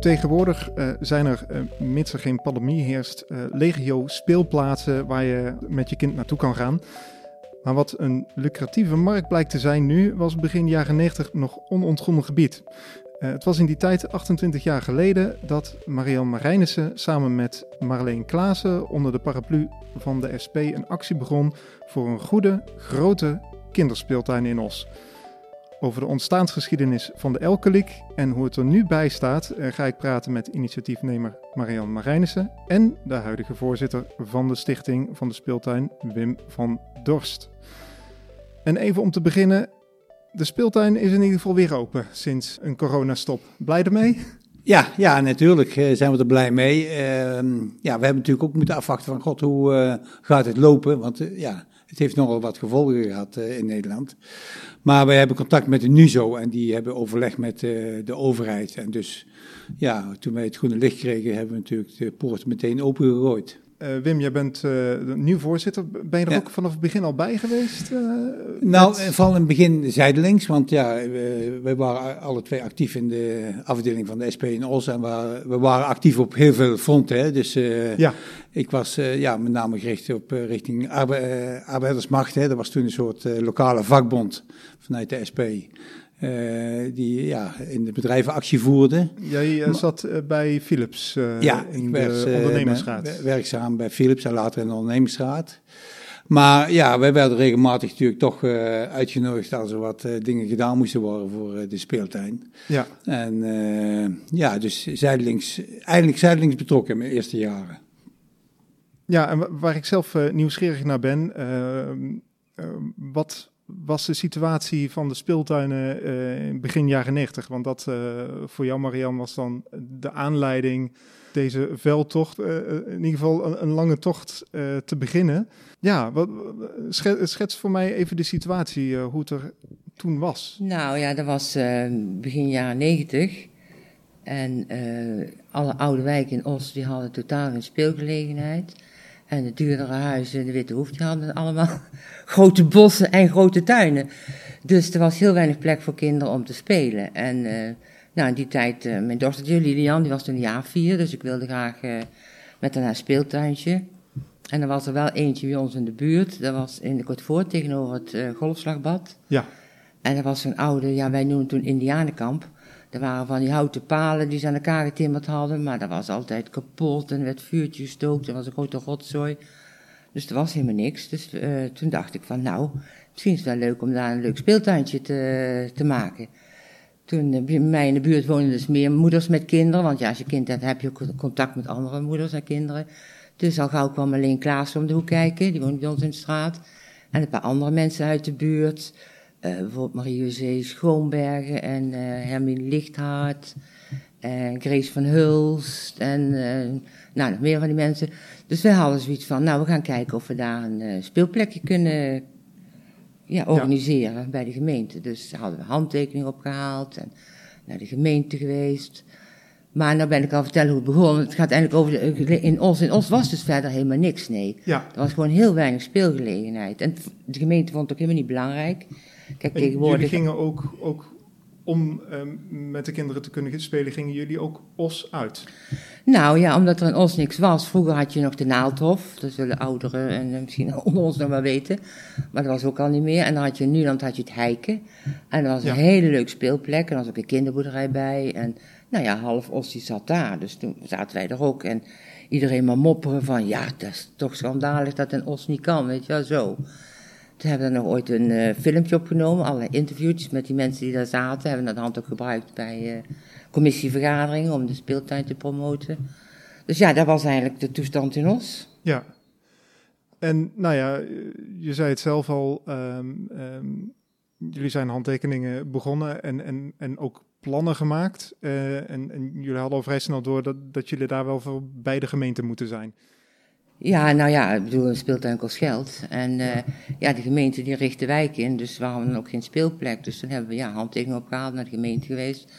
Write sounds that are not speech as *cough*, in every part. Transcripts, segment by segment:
Tegenwoordig uh, zijn er, uh, mits er geen pandemie heerst, uh, legio speelplaatsen waar je met je kind naartoe kan gaan. Maar wat een lucratieve markt blijkt te zijn nu, was begin jaren 90 nog onontgonnen gebied. het was in die tijd, 28 jaar geleden, dat Marianne Marijnissen samen met Marleen Klaassen onder de paraplu van de SP een actie begon voor een goede, grote kinderspeeltuin in Os. Over de ontstaansgeschiedenis van de Elkeliek en hoe het er nu bij staat, eh, ga ik praten met initiatiefnemer Marianne Marijnissen en de huidige voorzitter van de stichting van de speeltuin Wim van Dorst. En even om te beginnen, de speeltuin is in ieder geval weer open sinds een coronastop. Blij ermee? Ja, ja, natuurlijk eh, zijn we er blij mee. Uh, ja, we hebben natuurlijk ook moeten afwachten van god, hoe uh, gaat het lopen? Want ja, het heeft nogal wat gevolgen gehad in Nederland. Maar we hebben contact met de NUZO en die hebben overleg met de overheid. En dus ja, toen wij het groene licht kregen, hebben we natuurlijk de poort meteen opengegooid. Uh, Wim, jij bent uh, nieuw voorzitter. Ben je er ook vanaf het begin al bij geweest? Uh, nou, met... van het begin zijdelings, want ja, we, we, waren alle twee actief in de afdeling van de SP in Os en we, we waren actief op heel veel fronten. Hè. Dus ja. ik was ja, met name gericht op richting arbe arbeidersmacht. Hè. Dat was toen een soort lokale vakbond vanuit de SP. Uh, die ja, in de bedrijven actie voerden. Jij uh, zat uh, bij Philips ja, in de ondernemingsraad. werkzaam bij Philips en later in de ondernemingsraad. Maar ja, wij werden regelmatig natuurlijk toch uitgenodigd als er wat dingen gedaan moesten worden voor de speeltuin. Ja. En ja, dus zijdelings, eigenlijk zijdelings betrokken in mijn eerste jaren. Ja, en waar ik zelf nieuwsgierig naar ben, wat was de situatie van de speeltuinen in begin jaren 90? Want dat uh, voor jou, Marian, was dan de aanleiding deze veldtocht, uh, in ieder geval een, lange tocht te beginnen. Ja, schets voor mij even de situatie, hoe het er toen was. Nou ja, dat was begin jaren 90. En alle oude wijken in Os die hadden totaal geen speelgelegenheid. En de duurdere huizen, de Witte Hoef, die hadden allemaal *laughs* grote bossen en grote tuinen. Dus er was heel weinig plek voor kinderen om te spelen. En uh, nou, in die tijd, uh, mijn dochtertje Lilian, die was toen een jaar vier, dus ik wilde graag uh, met haar naar een speeltuintje. En er was er wel eentje bij ons in de buurt, dat was in de Kortvoort tegenover het golfslagbad. Ja. En dat was zo'n oude, ja, wij noemden toen Indianenkamp. Er waren van die houten palen die ze aan elkaar getimmerd hadden, maar dat was altijd kapot en er werd vuurtje gestookt. Er was een grote rotzooi. Dus er was helemaal niks. Dus uh, toen dacht ik van, nou, misschien is het wel leuk om daar een leuk speeltuintje te, te maken. Toen uh, bij mij in de buurt woonden dus meer moeders met kinderen, want ja, als je kind hebt, heb je ook contact met andere moeders en kinderen. Dus al gauw kwam alleen Klaas om de hoek kijken, die woonde bij ons in de straat. En een paar andere mensen uit de buurt. Uh, bijvoorbeeld Marie-José Schoonbergen en uh, Hermine Lichthart en Grace van Hulst en uh, nou, nog meer van die mensen. Dus wij hadden zoiets van, nou, we gaan kijken of we daar een speelplekje kunnen ja, organiseren ja. bij de gemeente. Dus hadden we handtekeningen opgehaald en naar de gemeente geweest. Maar nou ben ik al vertellen hoe het begon. Het gaat eigenlijk over de, in Os. In Os was dus verder helemaal niks, nee. Ja. Er was gewoon heel weinig speelgelegenheid. En de gemeente vond het ook helemaal niet belangrijk. Kijk, tegenwoordig... Jullie gingen ook, ook om um, met de kinderen te kunnen spelen, gingen jullie ook os uit? Nou ja, omdat er in os niks was. Vroeger had je nog de naaldhof, dat zullen ouderen en uh, misschien *laughs* onder ons nog wel weten. Maar dat was ook al niet meer. En dan had je in Nuland had je het heiken. En dat was een hele leuke speelplek. En er was ook een kinderboerderij bij. En nou ja, half os die zat daar. Dus toen zaten wij er ook. En iedereen maar mopperen van, ja, dat is toch schandalig dat een os niet kan, weet je wel, zo. Toen hebben we nog ooit een uh, filmpje opgenomen, allerlei interviewtjes met die mensen die daar zaten. Hebben we dat hand ook gebruikt bij uh, commissievergaderingen om de speeltuin te promoten. Dus ja, dat was eigenlijk de toestand in ons. Ja. En nou ja, je zei het zelf al, um, um, jullie zijn handtekeningen begonnen en, en, en ook plannen gemaakt. Uh, en, en jullie hadden al vrij snel door dat, dat jullie daar wel voor bij de gemeente moeten zijn. Ja, nou ja, ik bedoel, een speeltuin kost geld. En uh, ja, de gemeente die richt de wijk in, dus we hadden ook geen speelplek. Dus toen hebben we ja, handtekeningen opgehaald, naar de gemeente geweest.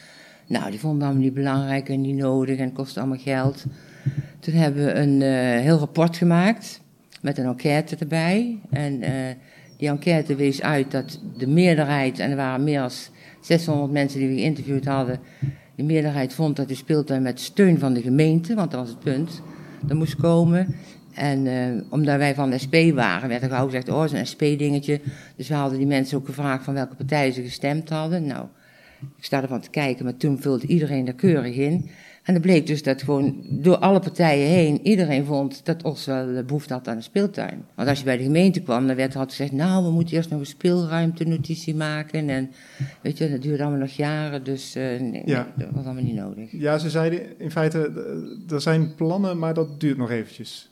Nou, die vonden allemaal niet belangrijk en niet nodig en kost allemaal geld. Toen hebben we een uh, heel rapport gemaakt met een enquête erbij. En uh, die enquête wees uit dat de meerderheid, en er waren meer dan 600 mensen die we geïnterviewd hadden, De meerderheid vond dat de speeltuin met steun van de gemeente, want dat was het punt, er moest komen. En uh, omdat wij van de SP waren, werd er gauw gezegd, oh, het is een SP-dingetje. Dus we hadden die mensen ook gevraagd van welke partij ze gestemd hadden. Nou, ik sta ervan te kijken, maar toen vulde iedereen er keurig in. En het bleek dus dat gewoon door alle partijen heen iedereen vond dat Os wel behoefte had aan een speeltuin. Want als je bij de gemeente kwam, dan werd er altijd gezegd, nou, we moeten eerst nog een speelruimte-notitie maken. En weet je, dat duurde allemaal nog jaren, dus uh, nee, dat was allemaal niet nodig. Ja, ze zeiden in feite, eh, er zijn plannen, maar dat duurt nog eventjes.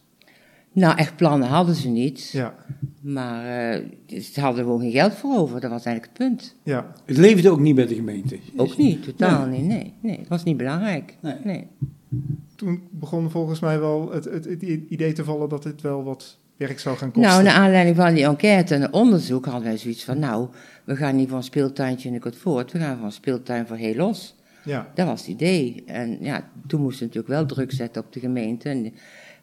Nou, echt plannen hadden ze niet. Ja. Maar uh, ze hadden gewoon geen geld voor over. Dat was eigenlijk het punt. Ja. Het leefde ook niet bij de gemeente? Ook niet, totaal niet. Nee, nee, het was niet belangrijk. Nee. nee. Toen begon volgens mij wel het, het, het, idee te vallen dat dit wel wat werk zou gaan kosten. Nou, naar aanleiding van die enquête en onderzoek hadden wij zoiets van... nou, we gaan niet van een speeltuintje in de voort, we gaan van een speeltuin voor heel los. Ja. Dat was het idee. En ja, toen moesten we natuurlijk wel druk zetten op de gemeente... En,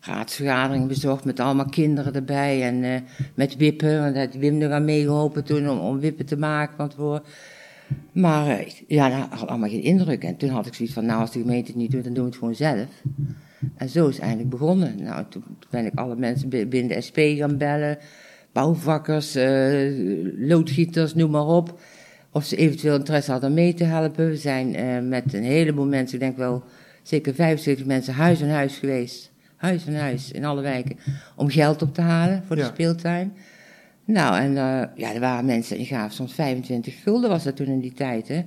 raadsvergadering bezocht met allemaal kinderen erbij en uh, met wippen. Want had Wim er aan meegeholpen toen om, om wippen te maken. Want voor, maar uh, ja, dat had allemaal geen indruk. En toen had ik zoiets van, nou als de gemeente het niet doet, dan doen we het gewoon zelf. En zo is het eigenlijk begonnen. Nou, toen, ben ik alle mensen binnen de SP gaan bellen. Bouwvakkers, uh, loodgieters, noem maar op. Of ze eventueel interesse hadden mee te helpen. We zijn met een heleboel mensen, ik denk wel zeker 75 mensen, huis aan huis geweest huis en huis in alle wijken, om geld op te halen voor de speeltuin. Nou, en uh, ja, er waren mensen die gaven soms 25 gulden, was dat toen in die tijd, hè.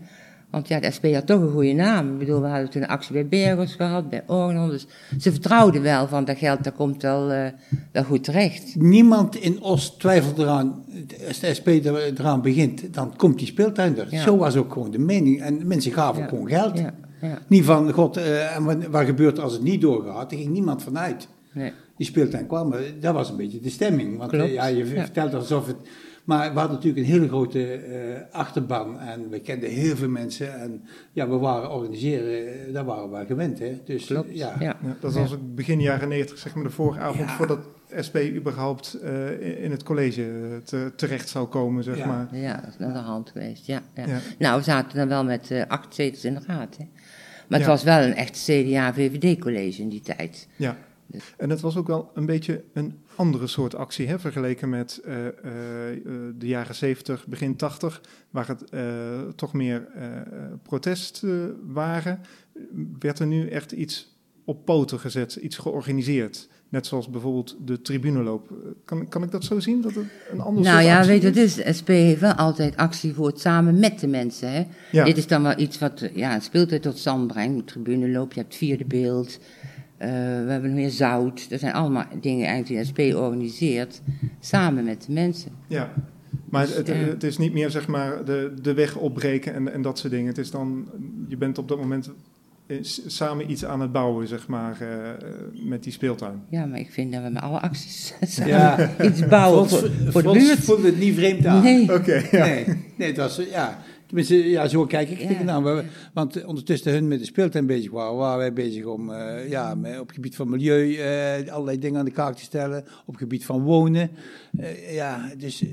Want ja, de SP had toch een goede naam. Ik bedoel, we hadden toen een actie bij Bergers gehad, bij Orgel. Dus ze vertrouwden wel van dat geld, dat komt wel, uh, wel goed terecht. Niemand in Os twijfelt eraan, als de SP eraan begint, dan komt die speeltuin er. Zo was ook gewoon de mening. En mensen gaven gewoon geld. Ja. Ja. Niet van, god, uh, en wat gebeurt als het niet doorgaat? Er ging niemand vanuit. Nee. Die speeltuin kwam, dat was een beetje de stemming. Want uh, ja, je vertelt alsof het... Maar we hadden natuurlijk een hele grote uh, achterban en we kenden heel veel mensen. En ja, we waren organiseren, daar waren we gewend. Hè? Dus, Klopt. Ja. Ja. dat was ook begin jaren 90, zeg maar de vorige avond, voordat SP überhaupt uh, in het college te, terecht zou komen, zeg maar. Ja, dat is naar de hand geweest, ja. ja. Nou, we zaten dan wel met uh, acht zetels in de raad, hè. Maar het was wel een echt CDA-VVD-college in die tijd. Ja. Dus- en het was ook wel een beetje een andere soort actie, hè, vergeleken met uh, uh, de jaren 70, begin 80, waar het toch meer protest waren. Werd er nu echt iets op poten gezet, iets georganiseerd? Net zoals bijvoorbeeld de tribuneloop. Kan, kan ik dat zo zien? Dat het een ander nou ja, weet je, het is, SP heeft wel altijd actie voor het samen met de mensen. Hè? Ja. Dit is dan wel iets wat ja, speeltijd tot stand brengt. Tribuneloop, je hebt vierde beeld. Uh, we hebben meer zout. Dat zijn allemaal dingen eigenlijk die de SP organiseert. Samen met de mensen. Ja, maar dus, het, het, is niet meer zeg maar de, de weg opbreken en, en dat soort dingen. Het is dan, je bent op dat moment samen iets aan het bouwen, zeg maar, uh, met die speeltuin. Ja, maar ik vind dat we met alle acties *laughs* samen ja. iets bouwen voor, voor de buurt. voelde het niet vreemd aan. Nee. Oké, ja. nee, nee, het was, ja... Tenminste, ja, zo kijk ik ja. nou, Want ondertussen hun met de speeltuin bezig waren, waren wij bezig om uh, ja, op het gebied van milieu uh, allerlei dingen aan de kaak te stellen. Op het gebied van wonen. Uh, ja, dus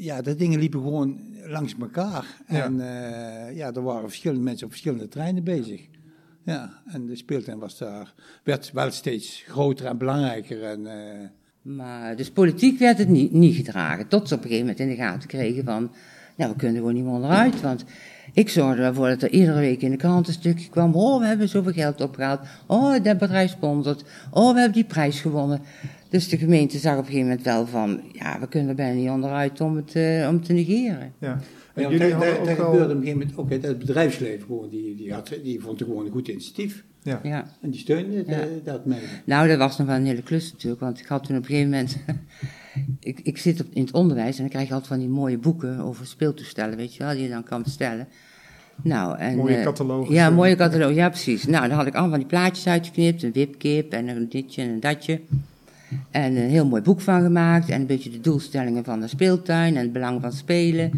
ja, dat dingen liepen gewoon langs elkaar. Ja. En ja, er waren verschillende mensen op verschillende treinen bezig. Ja, en de speeltuin was daar, werd wel steeds groter en belangrijker. En, uh... Maar dus politiek werd het niet, niet gedragen. Tot ze op een gegeven moment in de gaten kregen van, nou, we kunnen gewoon niet meer onderuit. Want ik zorgde ervoor dat er iedere week in de krant een stukje kwam. Oh, we hebben zoveel geld opgehaald. Oh, dat bedrijf sponsort. Oh, we hebben die prijs gewonnen. Dus de gemeente zag op een gegeven moment wel van, ja, we kunnen er bijna niet onderuit om het, uh, om te negeren. Ja. Ja, jullie daar, daar, gebeurde op een gegeven moment ook het bedrijfsleven gewoon, die, die, had, die vond het gewoon een goed initiatief. Ja. ja. En die steunde ja. dat mee. Nou, dat was nog wel een hele klus natuurlijk, want ik had toen op een gegeven moment... *laughs* ik, ik zit op, in het onderwijs en dan krijg je altijd van die mooie boeken over speeltoestellen, weet je wel, die je dan kan bestellen. Nou, en, mooie uh, catalogus. Ja, mooie catalogus, ja precies. Nou, dan had ik allemaal die plaatjes uitgeknipt, een wipkip en een ditje en een datje. En een heel mooi boek van gemaakt en een beetje de doelstellingen van de speeltuin en het belang van spelen.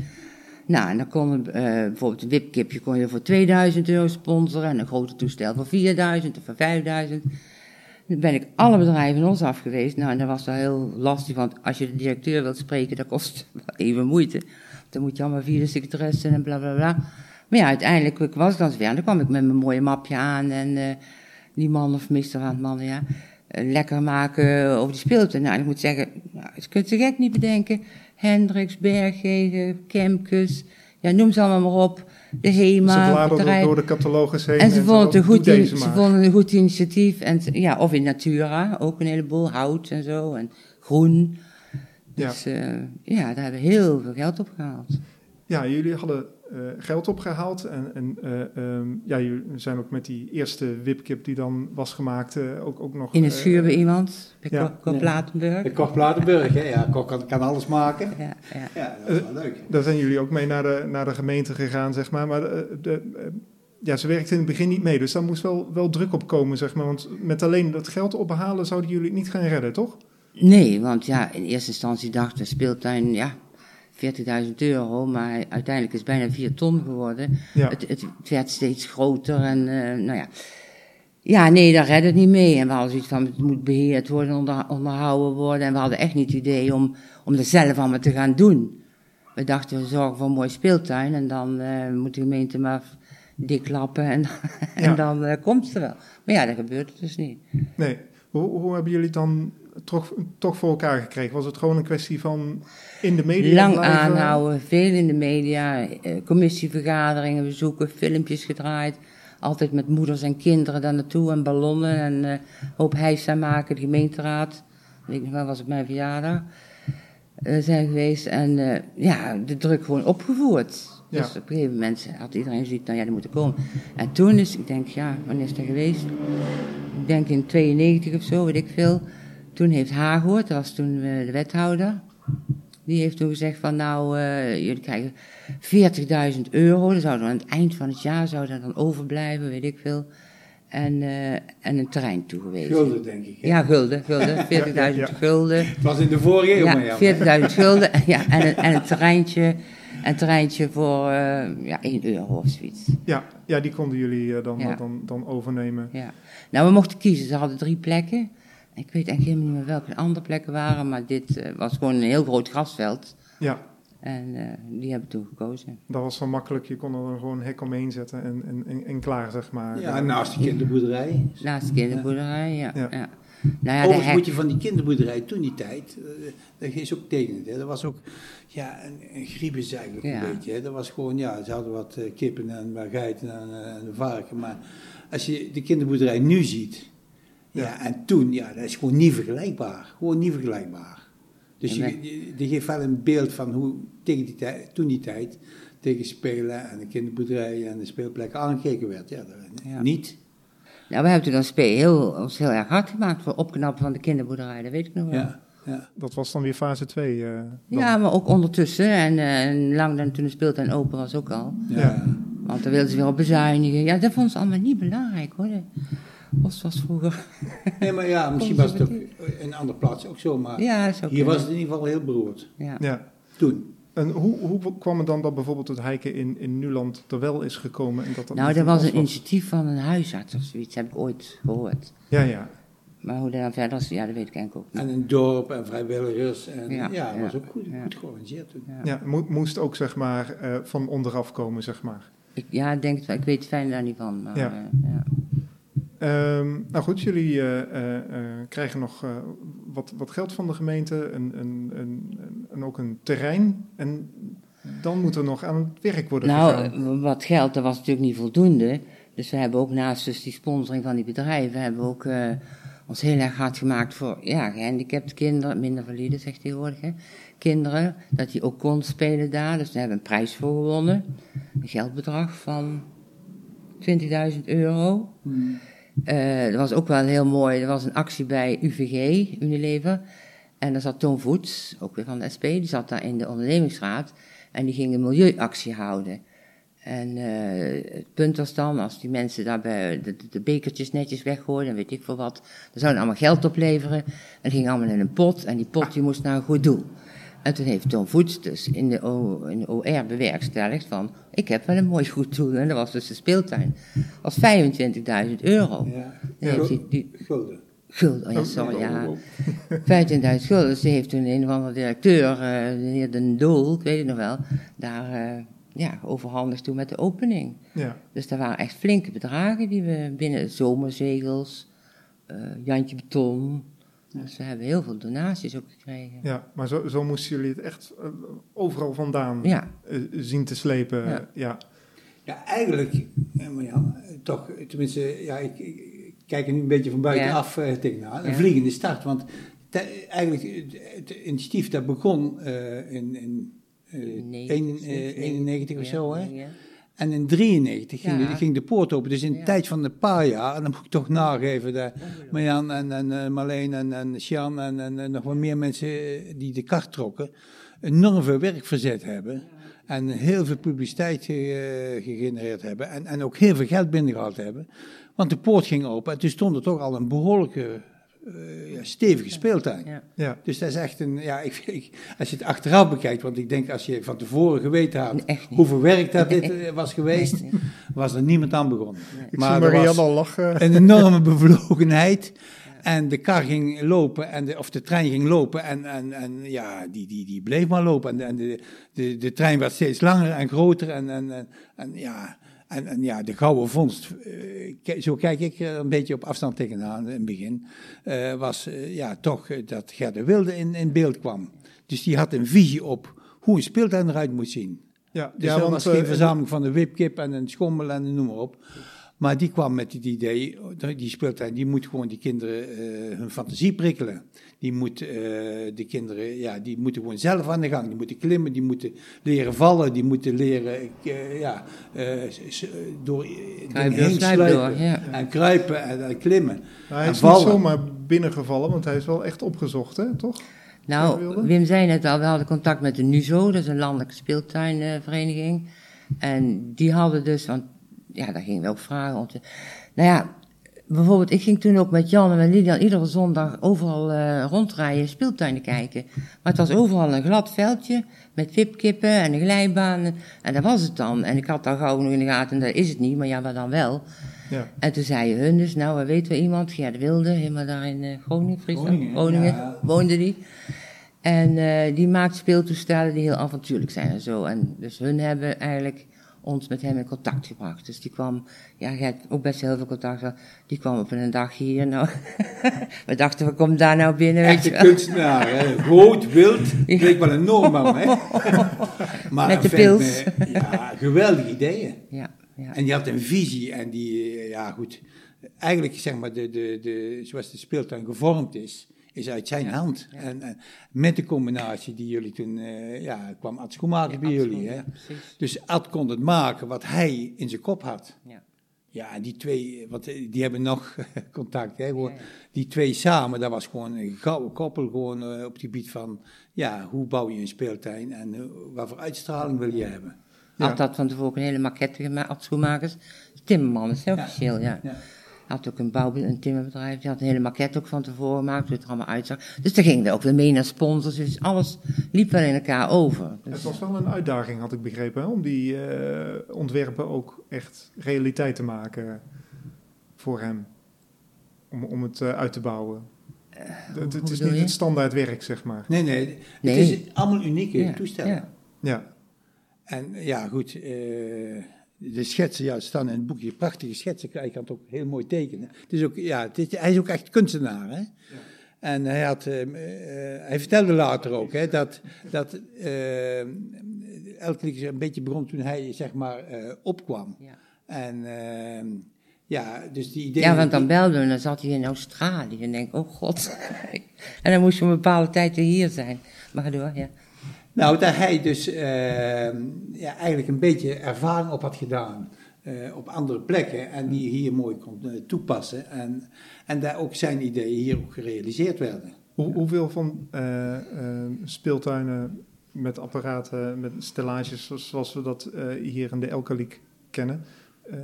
Nou, en dan kon uh, bijvoorbeeld een wipkipje kon je voor 2000 euro sponsoren en een grote toestel voor 4000 of voor 5000. Dan ben ik alle bedrijven ons af geweest. Nou, en dat was wel heel lastig, want als je de directeur wilt spreken, dat kost *laughs* even moeite. Dan moet je allemaal via de secretaresse en bla bla bla. Maar ja, uiteindelijk was ik dan weer. Dan kwam ik met mijn mooie mapje aan en uh, die man of meester van het man, ja, lekker maken over die speeltuin. Nou, ik moet zeggen, nou, je kunt ze gek niet bedenken. Hendricks, Bergheden, Kemkes, ja, noem ze allemaal maar op. De HEMA. Ze bladeren door de catalogus heen. En ze, vonden, het een goed, ze vonden een goed initiatief. En, ja, of in Natura, ook een heleboel hout en zo. En groen. Dus ja, uh, ja daar hebben we heel veel geld op gehaald. Ja, jullie hadden uh, geld opgehaald. En, en uh, um, ja, jullie zijn ook met die eerste wipkip die dan was gemaakt ook, ook nog... In het schuur bij iemand, bij ja. Kok Platenburg. Bij Kok Platenburg, hè? ja. Kok kan, kan, alles maken. Ja, ja. ja dat is wel leuk. Daar zijn jullie ook mee naar de, naar de gemeente gegaan, zeg maar. Maar de, ja, ze werkte in het begin niet mee, dus daar moest wel, wel druk op komen, zeg maar. Want met alleen dat geld ophalen zouden jullie het niet gaan redden, toch? Nee, want ja, in eerste instantie dachten de speeltuin, ja, 40.000 euro, maar uiteindelijk is het bijna 4 ton geworden. Ja. Het, het, werd steeds groter en uh, nou ja. Ja, nee, daar redde het niet mee. En we hadden zoiets van, het moet beheerd worden, onder, onderhouden worden. En we hadden echt niet het idee om, om er zelf allemaal te gaan doen. We dachten, we zorgen voor een mooi speeltuin en dan uh, moet de gemeente maar dik lappen en, *laughs* en dan uh, komt er wel. Maar ja, dat gebeurt dus niet. Nee. Hoe, hoe hebben jullie dan toch, toch voor elkaar gekregen? Was het gewoon een kwestie van in de media Lang aanhouden, veel in de media, eh, commissievergaderingen bezoeken, filmpjes gedraaid. Altijd met moeders en kinderen daar naartoe en ballonnen en uh, hoop hijsa maken, de gemeenteraad. Weet ik nog wel, was het mijn verjaardag. Uh, zijn geweest en uh, ja, de druk gewoon opgevoerd. Ja. Dus op een gegeven moment had iedereen zoiets, nou ja, die moeten komen. En toen is, ik denk, ja, wanneer is dat geweest? Ik denk in 92 of zo, weet ik veel. Toen heeft Hagoort, dat was toen uh, de wethouder, die heeft toen gezegd van nou, uh, jullie krijgen 40.000 euro. Dat zou aan het eind van het jaar zou dat dan overblijven, weet ik veel. En, uh, en een terrein toegewezen. Gulden, denk ik. Hè? Ja, gulden, gulden. 40.000 *laughs* ja, ja, gulden. Het was in de vorige eeuw, ja, ja 40.000 *laughs* gulden. Ja, en, een, en een terreintje, een terreintje voor uh, ja, 1 euro of zoiets. Ja, ja die konden jullie dan, dan, dan overnemen. Ja. Nou, we mochten kiezen. Ze hadden drie plekken. Ik weet eigenlijk helemaal niet meer welke andere plekken waren, maar dit uh, was gewoon een heel groot grasveld. Ja. En uh, die hebben toen gekozen. Dat was zo makkelijk, je kon er gewoon een hek omheen zetten en, en, en, klaar, zeg maar. Ja, naast de kinderboerderij. Naast de kinderboerderij, ja. ja. ja. Nou ja, Overigens moet je van die kinderboerderij toen die tijd, uh, dat is ook tegen hè. Dat was ook ja, een, een griebes eigenlijk ja. een beetje. Hè. Dat was gewoon, ja, ze hadden wat uh, kippen en wat geiten en, uh, en varken. Maar als je de kinderboerderij nu ziet, ja. en toen, ja, dat is gewoon niet vergelijkbaar. Gewoon niet vergelijkbaar. Dus je, je, geeft wel een beeld van hoe tegen die tijd, toen die tijd tegen spelen en de kinderboerderij en de speelplekken aangekeken werd. Ja, dat, niet. Nou, we hebben toen als heel, ons heel erg hard gemaakt voor opknappen van de kinderboerderij, dat weet ik nog wel. Ja. Ja. Dat was dan weer fase 2? Uh, eh, ja, maar ook ondertussen. En uh, lang dan toen de speeltuin open was ook al. Ja. Want dan wilden ze weer op bezuinigen. Ja, dat vonden ze allemaal niet belangrijk hoor. Os was vroeger. *laughs* Nee, maar ja, misschien was het ook in een andere plaats ook zo, maar ja, hier was het in ieder geval heel beroerd. Ja. ja. Toen. En hoe, hoe kwam het dan dat bijvoorbeeld het hiken in, in Nuland er wel is gekomen? En dat dat nou, er was een initiatief van een huisarts of zoiets, heb ik ooit gehoord. Ja, ja. Maar hoe dat dan verder was, ja, dat weet ik eigenlijk ook niet. En een dorp en vrijwilligers. En, ja, ja, dat was ook goed, goed georganiseerd toen. Ja, moest ook zeg maar uh, van onderaf komen, zeg maar. Ik, ja, ik denk het wel. Ik weet het fijn daar niet van. Maar, ja. Uh, ja. Um, nou goed, jullie uh, uh, krijgen nog wat, wat, geld van de gemeente en, en, en, en, ook een terrein. En dan moet er nog aan het werk worden nou, gegaan. Nou, wat geld, dat was natuurlijk niet voldoende. Dus we hebben ook naast dus die sponsoring van die bedrijven, hebben we ook ons heel erg hard gemaakt voor ja, gehandicapte kinderen, minder valide zegt tegenwoordig, hè, kinderen. Dat die ook kon spelen daar. Dus daar hebben we een prijs voor gewonnen. Een geldbedrag van 20.000 euro. Hmm. Uh, dat was ook wel heel mooi. Er was een actie bij UVG, Unilever. En daar zat Toon Voets, ook weer van de SP, die zat daar in de ondernemingsraad. En die ging een milieuactie houden. En uh, het punt was dan, als die mensen daarbij de, de, bekertjes netjes weggooiden en weet ik veel wat, dan zouden allemaal geld opleveren. En ging allemaal in een pot en die pot die moest naar een goed doel. En toen heeft Tom Voets dus in de, o, in de OR bewerkstelligd van, ik heb wel een mooi goed doel. En dat was dus de speeltuin. Dat was 25.000 euro. Ja, ja. Die, die, gulden. Gulden, oh ja, sorry, ja. 25.000 gulden. *laughs* Dus die heeft toen een of andere directeur, uh, de heer Den Doel, ik weet het nog wel, daar uh, ja, overhandigd toen met de opening. Ja. Dus daar waren echt flinke bedragen die we binnen zomerzegels, uh, Jantje Beton. Dus we hebben heel veel donaties ook gekregen. Ja, maar zo, zo moesten jullie het echt uh, overal vandaan ja. uh, zien te slepen. Ja. ja. Ja, eigenlijk, Marjan, toch, tenminste, ja, ik, ik, kijk er nu een beetje van buitenaf ja. uh, tegenaan. Een vliegende start, want te, eigenlijk het initiatief dat begon uh, in, in uh, 91 of zo, hè? En in 93 ging, Ja. de, ging de poort open. Dus in de Ja. tijd van een paar jaar, en dan moet ik toch nageven, dat Marjan en, en eh, Marleen en, en Sjan en, en, en nog wat meer mensen eh, die de kart trokken, enorm veel werk verzet hebben. En heel veel publiciteit eh, gegenereerd hebben. En, en ook heel veel geld binnengehaald hebben. Want de poort ging open en toen stond er toch al een behoorlijke, eh, ja, stevige speeltuin. Ja. Ja. Dus dat is echt een, ja, ik, ik, als je het achteraf bekijkt, want ik denk als je van tevoren geweten had niet. hoeveel werk dat dit eh, was geweest, was er niemand aan begonnen. Ik Maar zie er Marianne was al lachen. een enorme *laughs* bevlogenheid. En de kar ging lopen, en de, of de trein ging lopen, en, en, en ja, die, die, die bleef maar lopen. En, en de, de, de trein werd steeds langer en groter. En, en, en, en ja, en, en ja, de gouden vondst, eh, zo kijk ik er een beetje op afstand tegenaan in het begin, eh, was eh, ja, toch dat Gerda Wilde in, in beeld kwam. Dus die had een visie op hoe een speeltuin eruit moet zien. Ja, Dus dat was eh, geen verzameling van een wipkip en een schommel en noem maar op. Maar die kwam met het idee, die speeltuin, die moet gewoon die kinderen eh, hun fantasie prikkelen. Die moet eh, de kinderen, ja, die moeten gewoon zelf aan de gang. Die moeten klimmen, die moeten leren vallen, die moeten leren, eh, ja, eh, door door, heen sluip sluipen. door, ja. En kruipen en, en klimmen. hij en is niet zomaar binnengevallen, want hij is wel echt opgezocht, hè, toch? Nou? Wim zei net al, we hadden contact met de NUZO, dat is een landelijke speeltuinvereniging. En die hadden dus, want ja, daar gingen we ook vragen om te... Nou ja, bijvoorbeeld, ik ging toen ook met Jan en met Lilian iedere zondag overal eh, rondrijden, speeltuinen kijken. Maar het was overal een glad veldje met wipkippen en een glijbaan. En dat was het dan. En ik had daar gauw nog in de gaten, en dat is het niet, maar ja, wat dan wel. Ja. En toen zeiden hun dus, nou, we weten we iemand, Gerd Wilde, helemaal daar in eh, Groningen, Friesland, Groningen, Groningen, ja. woonde die. En eh, die maakt speeltoestellen die heel avontuurlijk zijn en zo. En dus hun hebben eigenlijk ons met hem in contact gebracht. Dus die kwam, ja, jij hebt ook best heel veel contact gehad. Die kwam op een dag hier, nou, *laughs* we dachten, we komen daar nou binnen, weet je Echte kunstenaar, hè? rood, wild, leek wel een Noorman, hè? *laughs* Maar Met de pils. ja, geweldige ideeën. Ja, ja. En die had een visie en die, eh, ja goed, eigenlijk zeg maar, de, de, de, zoals de speeltuin gevormd is, is uit zijn hand. En, en met de combinatie die jullie toen, eh, ja, kwam Ad Schoenmaker bij jullie. Hè? Dus Ad kon het maken wat hij in zijn kop had. Ja. Ja, en die twee, wat, die hebben nog *laughs* contact. Hè, gewoon. Die twee samen, dat was gewoon een gouden koppel gewoon, eh, op het gebied van, ja, hoe bouw je een speeltuin en eh, wat voor uitstraling wil je hebben. Ja. Had van tevoren een hele maquette gemaakt, Ad Schoenmakers. Timmerman is officieel, ja. Had ook een bouw, een timmerbedrijf, die had een hele maquette ook van tevoren gemaakt, hoe het er allemaal uitzag. Dus daar gingen we ook weer mee naar sponsors, dus alles liep wel in elkaar over. Dus, Het was wel een uitdaging, had ik begrepen, hè, om die eh, ontwerpen ook echt realiteit te maken voor hem. Om, om het eh, uit te bouwen. het, het hoe is niet je? het standaard werk, zeg maar. Nee, nee, Nee. het is allemaal unieke Ja, toestellen. ja. Ja, En ja, goed, eh, de schetsen ja, staan in het boekje, prachtige schetsen, hij kan het ook heel mooi tekenen. Het is ook, ja, het is, hij is ook echt kunstenaar, hè. En hij, had, eh, eh, hij vertelde later ook hè, dat, dat eh elke keer een beetje begon toen hij zeg maar eh, opkwam. Ja. En eh, ja, dus die idee. Ja, want dan belden we en dan zat hij in Australië en denk, oh god. *laughs* en dan moest je een bepaalde tijd weer hier zijn. Maar ga door, ja. Nou, dat hij dus eh, ja, eigenlijk een beetje ervaring op had gedaan eh, op andere plekken en die hier mooi kon eh, toepassen. En, en daar ook zijn ideeën hier ook gerealiseerd werden. Hoe, hoeveel van eh, eh, speeltuinen met apparaten, met stellages zoals- we dat eh, hier in de Elkaliek kennen, eh,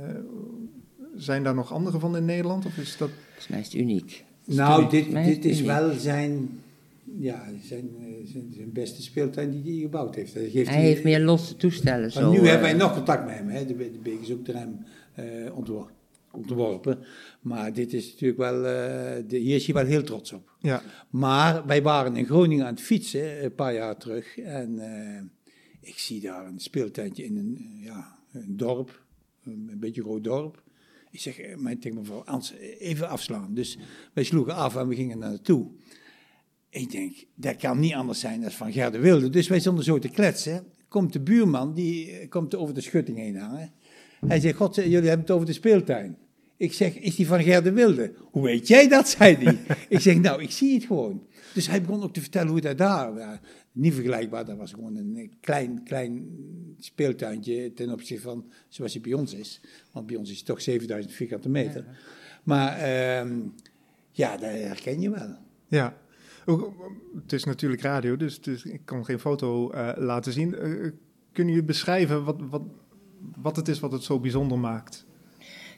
zijn daar nog andere van in Nederland? Of is dat... Volgens mij is het uniek. Nou, dit, dit is uniek. wel zijn, ja, zijn, eh, zijn, zijn beste speeltuin die hij gebouwd heeft. Dat geeft Hij heeft meer losse toestellen. Maar Zo, nu eh, hebben wij nog contact met hem. Hè. De, de Beek is ook door hem eh, ontwor- ontworpen. Maar dit is natuurlijk wel, eh, de, hier is hij wel heel trots op. Ja, Maar wij waren in Groningen aan het fietsen eh, een paar jaar terug. En eh, Ik zie daar een speeltuintje in een, ja, een dorp, een, beetje groot dorp. Ik zeg, eh, mijn tegen mevrouw Ans, even afslaan. Dus wij sloegen af en we gingen naar naartoe. Ik denk, dat kan niet anders zijn dan van Gerde Wilde. Dus wij stonden zo te kletsen. Komt de buurman, die eh, komt over de schutting heen hangen. Hij zegt, god, jullie hebben het over de speeltuin. Ik zeg, is die van Gerde Wilde? Hoe weet jij dat, *laughs* zei hij. ik zeg, nou, ik zie het gewoon. Dus hij begon ook te vertellen hoe dat daar, ja, niet vergelijkbaar, dat was gewoon een klein, klein speeltuintje ten opzichte van zoals het bij ons is. Want bij ons is het toch 7000 vierkante meter. Maar uh, ja, dat herken je wel. Ja, het is natuurlijk radio, dus, ik kan geen foto uh, laten zien. Uh, kun je beschrijven wat, wat, wat het is wat het zo bijzonder maakt?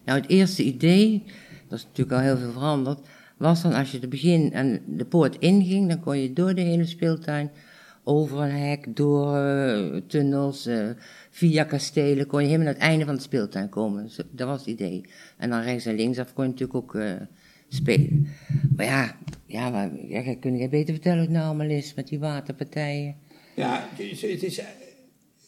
Nou, het eerste idee, dat is natuurlijk al heel veel veranderd, was dan als je de begin en de poort inging, dan kon je door de hele speeltuin, over een hek, door tunnels, via kastelen, kon je helemaal naar het einde van de speeltuin komen. Dus dat was het idee. En dan rechts en linksaf kon je natuurlijk ook spelen. Maar ja, ja, maar, ja, kun je beter vertellen hoe het nou allemaal is met die waterpartijen? Ja, het is, het is,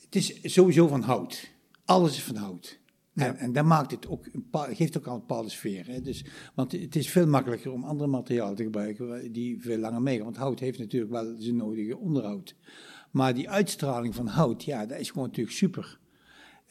het is sowieso van hout. Alles is van hout. En, en dat maakt het ook, geeft ook al een bepaalde sfeer. Hè? Dus, want het is veel makkelijker om andere materialen te gebruiken die veel langer meegaan. Want hout heeft natuurlijk wel zijn nodige onderhoud. Maar die uitstraling van hout, ja, dat is gewoon natuurlijk super.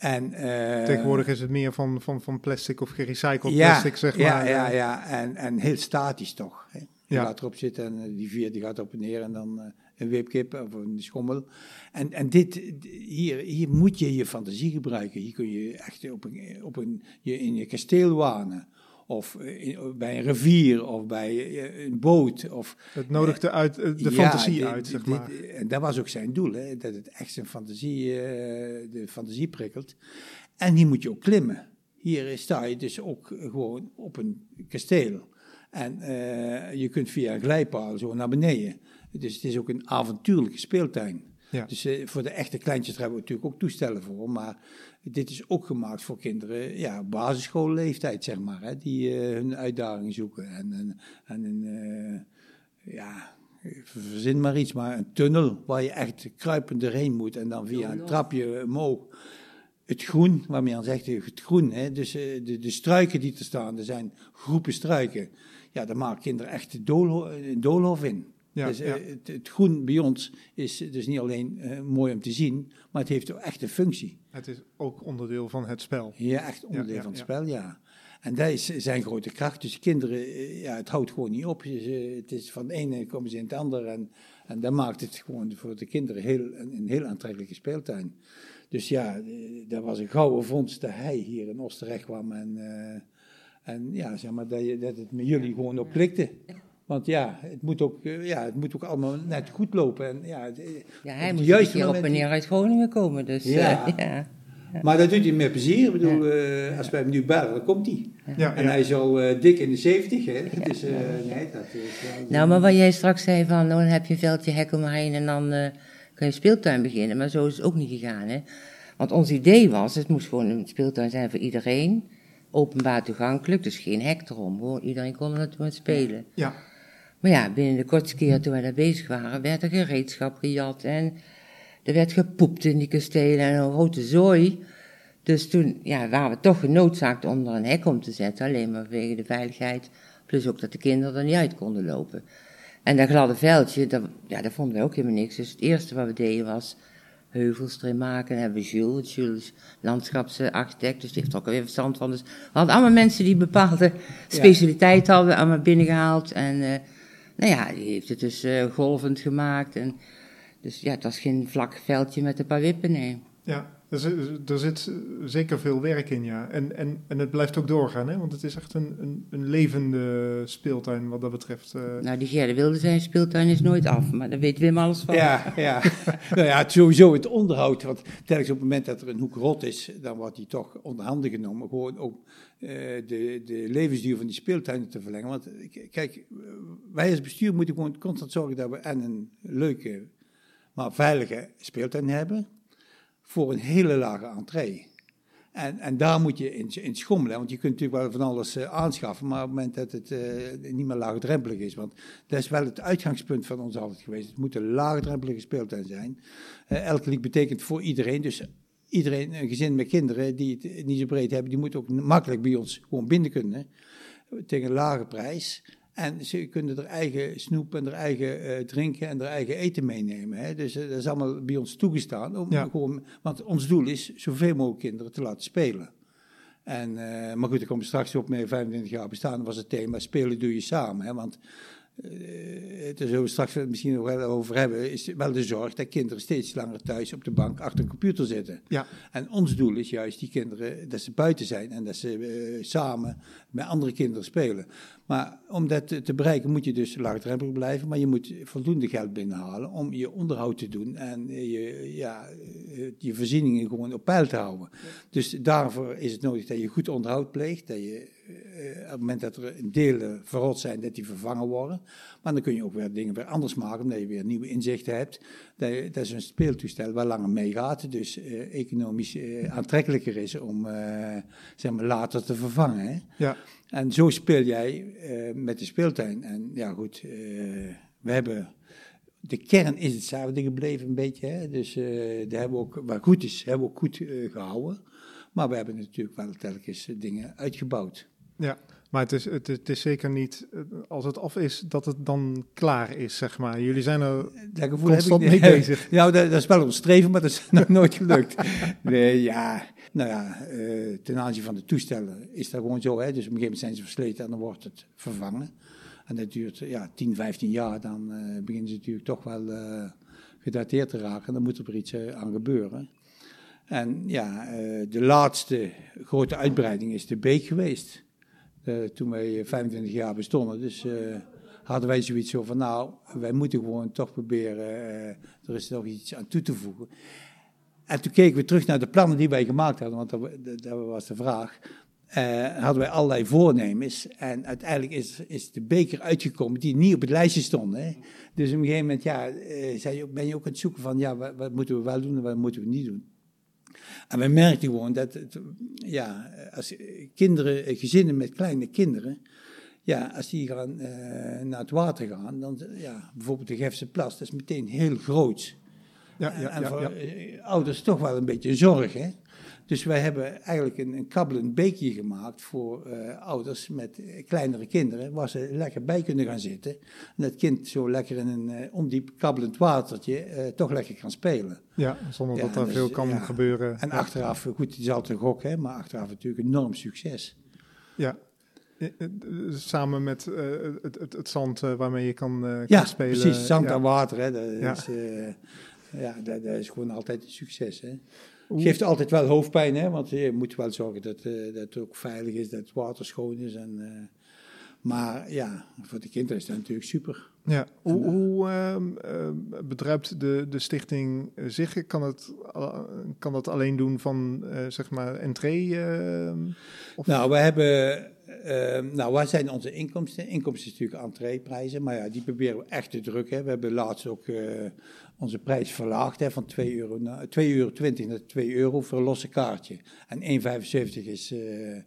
En, uh, Tegenwoordig is het meer van, van, van plastic of gerecycled plastic, zeg maar. Ja, ja, ja. En, en heel statisch toch. Hè? Je ja. gaat erop zitten en eh, die vier die gaat op en neer en dan uh, een wipkip of een schommel. En, en dit, hier, hier moet je je fantasie gebruiken. Hier kun je echt op een, op een, je in je kasteel wanen. Of in, bij een rivier, of bij een boot. Of, het nodigde uit, de fantasie uit, zeg maar. Dit, en dat was ook zijn doel, hè, dat het echt zijn fantasie, de fantasie prikkelt. En hier moet je ook klimmen. Hier sta je dus ook gewoon op een kasteel. En uh, je kunt via een glijpaal zo naar beneden. Dus het is ook een avontuurlijke speeltuin. Ja. Dus uh, voor de echte kleintjes hebben we natuurlijk ook toestellen voor. Maar dit is ook gemaakt voor kinderen, ja, basisschoolleeftijd, zeg maar. Hè, die uh, hun uitdaging zoeken. En, en, en een, ja, verzin maar iets, maar een tunnel waar je echt kruipend erheen moet. En dan via een trapje omhoog het groen, waarmee aan zegt, het groen, hè, dus de, de struiken die er staan, er zijn groepen struiken ja, daar maken kinderen echt een doolhof in. Ja, dus, uh, het, het, groen bij ons is dus niet alleen uh, mooi om te zien, maar het heeft ook echt een functie. Het is ook onderdeel van het spel. Ja, echt onderdeel ja, van het spel, ja. En dat is zijn grote kracht. Dus kinderen, uh, ja, het houdt gewoon niet op. het is van de ene komen ze in het andere. En, en dat maakt het gewoon voor de kinderen heel, een, een heel aantrekkelijke speeltuin. Dus ja, dat was een gouden vondst dat hij hier in Oostenrijk kwam en en ja, zeg maar, dat, je, dat het met jullie gewoon ook klikte. Want ja, het moet ook, eh, ja, het moet ook allemaal net goed lopen. En, ja, eh, ja, hij moet juist hier op en neer uit Groningen komen. Dus, ja. Uh, ja. Maar dat doet hij met plezier. Ik bedoel, uh, als wij hem nu bellen, dan komt hij. Ja. En hij is al uh, dik in de 70, hè. Dus, uh, nee, dat is, nou, maar wat jij straks zei van, nou, dan heb je een veldje hek omheen en dan kan je speeltuin beginnen. Maar zo is het ook niet gegaan, hè. Want ons idee was, het moest gewoon een speeltuin zijn voor iedereen openbaar toegankelijk, dus geen hek erom. Hoor. Iedereen kon er naartoe spelen. Ja. Maar ja, binnen de kortste keer toen wij daar bezig waren, werd er gereedschap gejat en er werd gepoept in die kastelen en een grote zooi. Dus toen ja, waren we toch genoodzaakt om er een hek om te zetten, alleen maar vanwege de veiligheid. Plus ook dat de kinderen er niet uit konden lopen. En dat gladde veldje, dat, ja, dat vonden we ook helemaal niks. Dus het eerste wat we deden was heuvels erin maken. Dan hebben we Jules, Jules landschapsarchitect, dus die heeft er ook weer verstand van. Dus we hadden allemaal mensen die bepaalde specialiteit hadden, allemaal binnengehaald. En uh, nou ja, die heeft het dus uh, golvend gemaakt. En, dus ja, het was geen vlak veldje met een paar wippen, nee. Ja, er, er zit zeker veel werk in, ja. En, en, en het blijft ook doorgaan, hè? want het is echt een, een, een levende speeltuin wat dat betreft. Uh... Nou, die Gerde Wilde zijn speeltuin is nooit af, maar daar weet Wim alles van. Ja, ja. *laughs* nou ja, het, sowieso het onderhoud, want telkens op het moment dat er een hoek rot is, dan wordt die toch onder handen genomen. Gewoon ook uh, de, de levensduur van die speeltuinen te verlengen. Want kijk, wij als bestuur moeten gewoon constant zorgen dat we en een leuke, maar veilige speeltuin hebben voor een hele lage entree. En, en daar moet je in, in schommelen, want je kunt natuurlijk wel van alles uh, aanschaffen, maar op het moment dat het uh, niet meer laagdrempelig is, want dat is wel het uitgangspunt van ons altijd geweest. Het moet een laagdrempelige speeltuin zijn. Uh, elke league betekent voor iedereen, dus iedereen, een gezin met kinderen die het niet zo breed hebben, die moet ook makkelijk bij ons gewoon binnen kunnen, tegen een lage prijs. En ze kunnen er eigen snoep en er eigen uh, drinken en er eigen eten meenemen. Hè? Dus uh, dat is allemaal bij ons toegestaan. Om ja. gewoon, want ons doel is zoveel mogelijk kinderen te laten spelen. En, uh, maar goed, ik kom straks op mee 25 jaar bestaan, was het thema spelen doe je samen. Hè? Want uh, daar zullen we straks misschien nog wel over hebben, is wel de zorg dat kinderen steeds langer thuis op de bank achter een computer zitten. Ja. En ons doel is juist die kinderen, dat ze buiten zijn en dat ze uh, samen met andere kinderen spelen. Maar om dat te bereiken moet je dus laagdrempelig blijven, maar je moet voldoende geld binnenhalen om je onderhoud te doen en je, ja, je voorzieningen gewoon op peil te houden. Dus daarvoor is het nodig dat je goed onderhoud pleegt, dat je op het moment dat er delen verrot zijn, dat die vervangen worden. Maar dan kun je ook weer dingen weer anders maken, omdat je weer nieuwe inzichten hebt. Dat, dat is een speeltoestel waar langer meegaat, dus uh, economisch uh, aantrekkelijker is om zeg maar later te vervangen. Hè? Ja. En zo speel jij met de speeltuin. En ja, goed, we hebben. De kern is hetzelfde gebleven, een beetje. Hè? Dus daar hebben we ook, wat goed is, hebben we ook goed gehouden. Maar we hebben natuurlijk wel telkens dingen uitgebouwd. Ja, maar het is, het, het, is zeker niet, als het af is, dat het dan klaar is, zeg maar. Jullie zijn er dat gevoel constant mee *laughs* bezig. Ja, dat, dat, is wel ons streven, maar dat is *laughs* nog nooit gelukt. nee, ja, nou ja, uh, ten aanzien van de toestellen is dat gewoon zo. Hè? Dus op een gegeven moment zijn ze versleten en dan wordt het vervangen. En dat duurt ja, 10, 15 jaar, dan uh, beginnen ze natuurlijk toch wel uh, gedateerd te raken. Dan moet er iets aan gebeuren. En ja, de laatste grote uitbreiding is de Beek geweest. Uh, toen wij 25 jaar bestonden. Dus uh, hadden wij zoiets van, nou, wij moeten gewoon toch proberen, er is nog iets aan toe te voegen. En toen keken we terug naar de plannen die wij gemaakt hadden, want dat, dat was de vraag. hadden wij allerlei voornemens en uiteindelijk is, is de beker uitgekomen die niet op het lijstje stond. Hè? Dus op een gegeven moment ja, ben je ook aan het zoeken van, ja, wat, wat moeten we wel doen en wat moeten we niet doen. En wij merkten gewoon dat, het, ja, als kinderen, gezinnen met kleine kinderen, ja, als die gaan uh, naar het water gaan, dan, ja, bijvoorbeeld de Gefse Plas, dat is meteen heel groot. Ja, ja, en voor ja, ja. ouders toch wel een beetje zorg, hè. Dus wij hebben eigenlijk een, een kabbelend beekje gemaakt voor uh, ouders met kleinere kinderen, waar ze lekker bij kunnen gaan zitten. En dat kind zo lekker in een uh, ondiep kabbelend watertje uh, toch lekker kan spelen. Ja, zonder ja, dat er dus, veel kan gebeuren. En achteraf, goed, het is altijd een gok, hè, maar achteraf natuurlijk enorm succes. Ja, Samen met het, het, het, zand waarmee je kan, kan ja, spelen. precies. Zand en water. Hè, dat, ja. Is, ja, dat, dat, is gewoon altijd een succes. Hè. Geeft altijd wel hoofdpijn, hè, want je moet wel zorgen dat, uh, dat het ook veilig is, dat het water schoon is. En, uh, maar ja, voor de kinderen is dat natuurlijk super. Ja. Hoe, hoe uh, bedruipt de, de stichting zich? Kan, het, kan dat alleen doen van, zeg maar, entree? Of? Nou, we hebben... nou, waar zijn onze inkomsten? Inkomsten is natuurlijk entreeprijzen, maar ja, die proberen we echt te drukken. We hebben laatst ook onze prijs verlaagd hè, van 2,20 euro, naar, 2 euro 20 naar 2 euro voor een losse kaartje. En 1,75 is uh,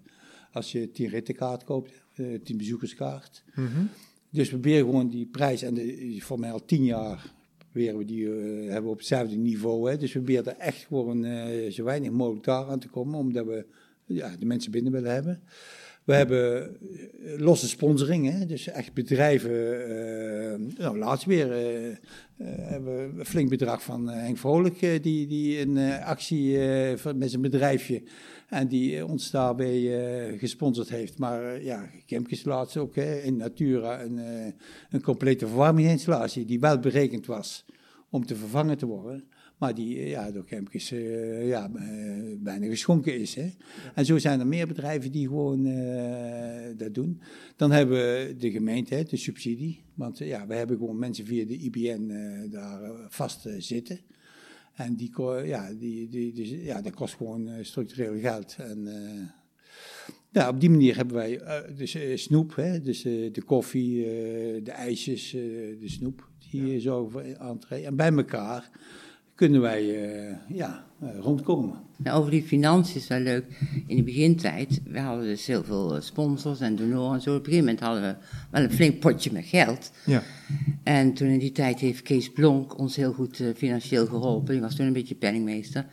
als je 10 rittenkaart koopt, uh, 10 bezoekerskaart. Mm -hmm. Dus we proberen gewoon die prijs, en de, voor mij al 10 jaar proberen we die, uh, hebben we op hetzelfde niveau. Hè. Dus we proberen echt gewoon zo weinig mogelijk daar aan te komen, omdat we ja, de mensen binnen willen hebben. We hebben eh, losse sponsoring, hè? dus echt bedrijven. Uh, nou, laatst weer uh, hebben een flink bedrag van Henk Vrolijk, die, die een actie met zijn bedrijfje en die ons daarbij gesponsord heeft. Maar ja, Kemkes laatst ook hè, in Natura een, een complete verwarmingsinstallatie die wel berekend was om te vervangen te worden maar die eh, ja, door Kemkes uh, ja, uh, bijna geschonken is. Hè? En zo zijn er meer bedrijven die gewoon dat doen. Dan hebben we de gemeente, de subsidie. Want ja, we hebben gewoon mensen via de IBN daar vast zitten. En die, ja, die, die, ja, dat kost gewoon structureel geld. En ja, op die manier hebben wij dus snoep, hè, dus de koffie, de ijsjes, de snoep, die ja. zorgen voor entree. En bij elkaar kunnen wij ja, rondkomen. Nou, over die financiën is wel leuk. In de begintijd, we hadden dus heel veel sponsors en donoren en zo. Op een gegeven moment hadden we wel een flink potje met geld. Ja. En toen in die tijd heeft Kees Blonk ons heel goed financieel geholpen. Die was toen een beetje penningmeester.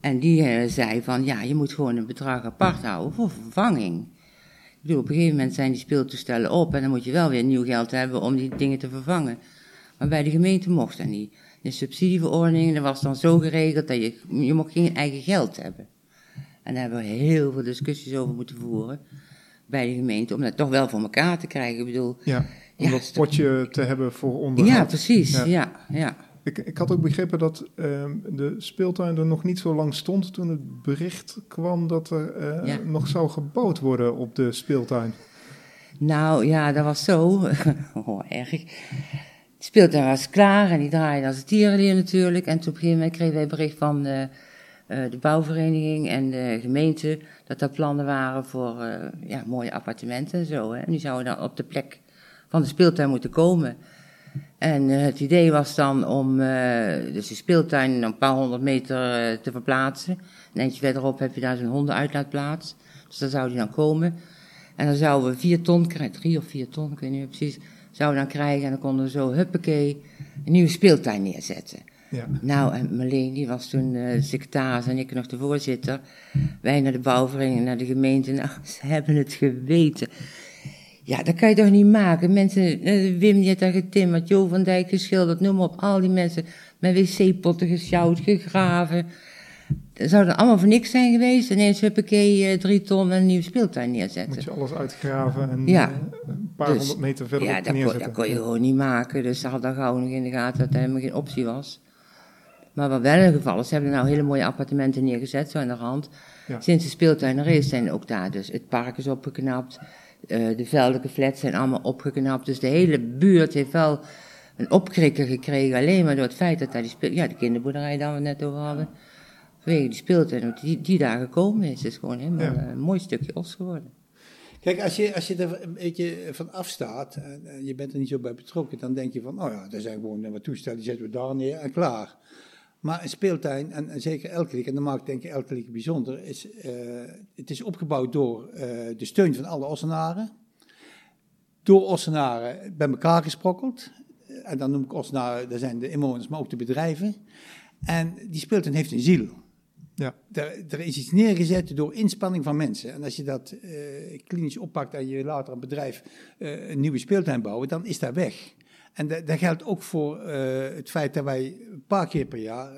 En die zei van, ja, je moet gewoon een bedrag apart houden voor vervanging bedoel, op een gegeven moment zijn die speeltoestellen op en dan moet je wel weer nieuw geld hebben om die dingen te vervangen. Maar bij de gemeente mocht dat niet. De subsidieverordening dat was dan zo geregeld dat je, je mocht geen eigen geld hebben. En daar hebben we heel veel discussies over moeten voeren bij de gemeente, om dat toch wel voor elkaar te krijgen. Ik bedoel, ja, om dat potje te hebben voor onderhoud. Ja, precies. ja. ja. Ik, ik had ook begrepen dat uh, de speeltuin er nog niet zo lang stond toen het bericht kwam dat er uh, nog zou gebouwd worden op de speeltuin. Nou ja, dat was zo. *laughs* oh, erg. Speeltuin was klaar en die draaide als het tierenlier natuurlijk. En toen op een gegeven moment kregen wij bericht van de, uh, de bouwvereniging en de gemeente dat er plannen waren voor ja, mooie appartementen en zo. Hè. En die zouden dan op de plek van de speeltuin moeten komen. En uh, het idee was dan om dus de speeltuin een paar honderd meter te verplaatsen. Een eentje verderop heb je daar zo'n hondenuitlaatplaats. Dus daar zou die dan komen. En dan zouden we vier ton krijgen, drie of vier ton, ik weet niet precies, zouden dan krijgen. En dan konden we zo, huppakee, een nieuwe speeltuin neerzetten. Ja. Nou, en Marleen, die was toen de secretaris en ik nog de voorzitter. Wij naar de bouwvereniging, naar de gemeente. Nou, *laughs* ze hebben het geweten. Ja, dat kan je toch niet maken. Mensen, eh, Wim die heeft daar getimmerd, Jo van Dijk geschilderd, noem maar op. Al die mensen met wc-potten gesjouwd, gegraven. Dat zou dan allemaal voor niks zijn geweest. Ineens huppakee, uh, drie ton en een nieuwe speeltuin neerzetten. Moet je alles uitgraven en ja. uh, een paar dus, honderd meter verder ja, dat neerzetten. Ja, dat kon je gewoon niet maken. Dus ze hadden daar gauw nog in de gaten dat dat helemaal geen optie was. Maar wat wel een geval is, ze hebben nou hele mooie appartementen neergezet, zo aan de rand. Ja. Sinds de speeltuin er is, zijn ook daar dus het park is opgeknapt. Uh, de veldelijke flats zijn allemaal opgeknapt. Dus de hele buurt heeft wel een opkrikker gekregen. Alleen maar door het feit dat daar die speel... Ja, de kinderboerderij daar we net over hadden. Vanwege die speeltuin die, die daar gekomen is. Het is gewoon helemaal ja. een mooi stukje os geworden. Kijk, als je, als je er een beetje van afstaat en je bent er niet zo bij betrokken, dan denk je van, oh ja, er zijn gewoon wat toestellen, die zetten we daar neer en klaar. Maar een speeltuin, en, zeker Elkelijk, en dat maakt denk ik Elkelijk bijzonder, is, uh, het is opgebouwd door uh, de steun van alle Ossenaren. Door Ossenaren bij elkaar gesprokkeld. En dan noem ik Ossenaren, dat zijn de inwoners, maar ook de bedrijven. En die speeltuin heeft een ziel. Ja. Er, is iets neergezet door inspanning van mensen. En als je dat uh, klinisch oppakt en je later een bedrijf een nieuwe speeltuin bouwen, dan is dat weg. En dat, geldt ook voor uh, het feit dat wij een paar keer per jaar,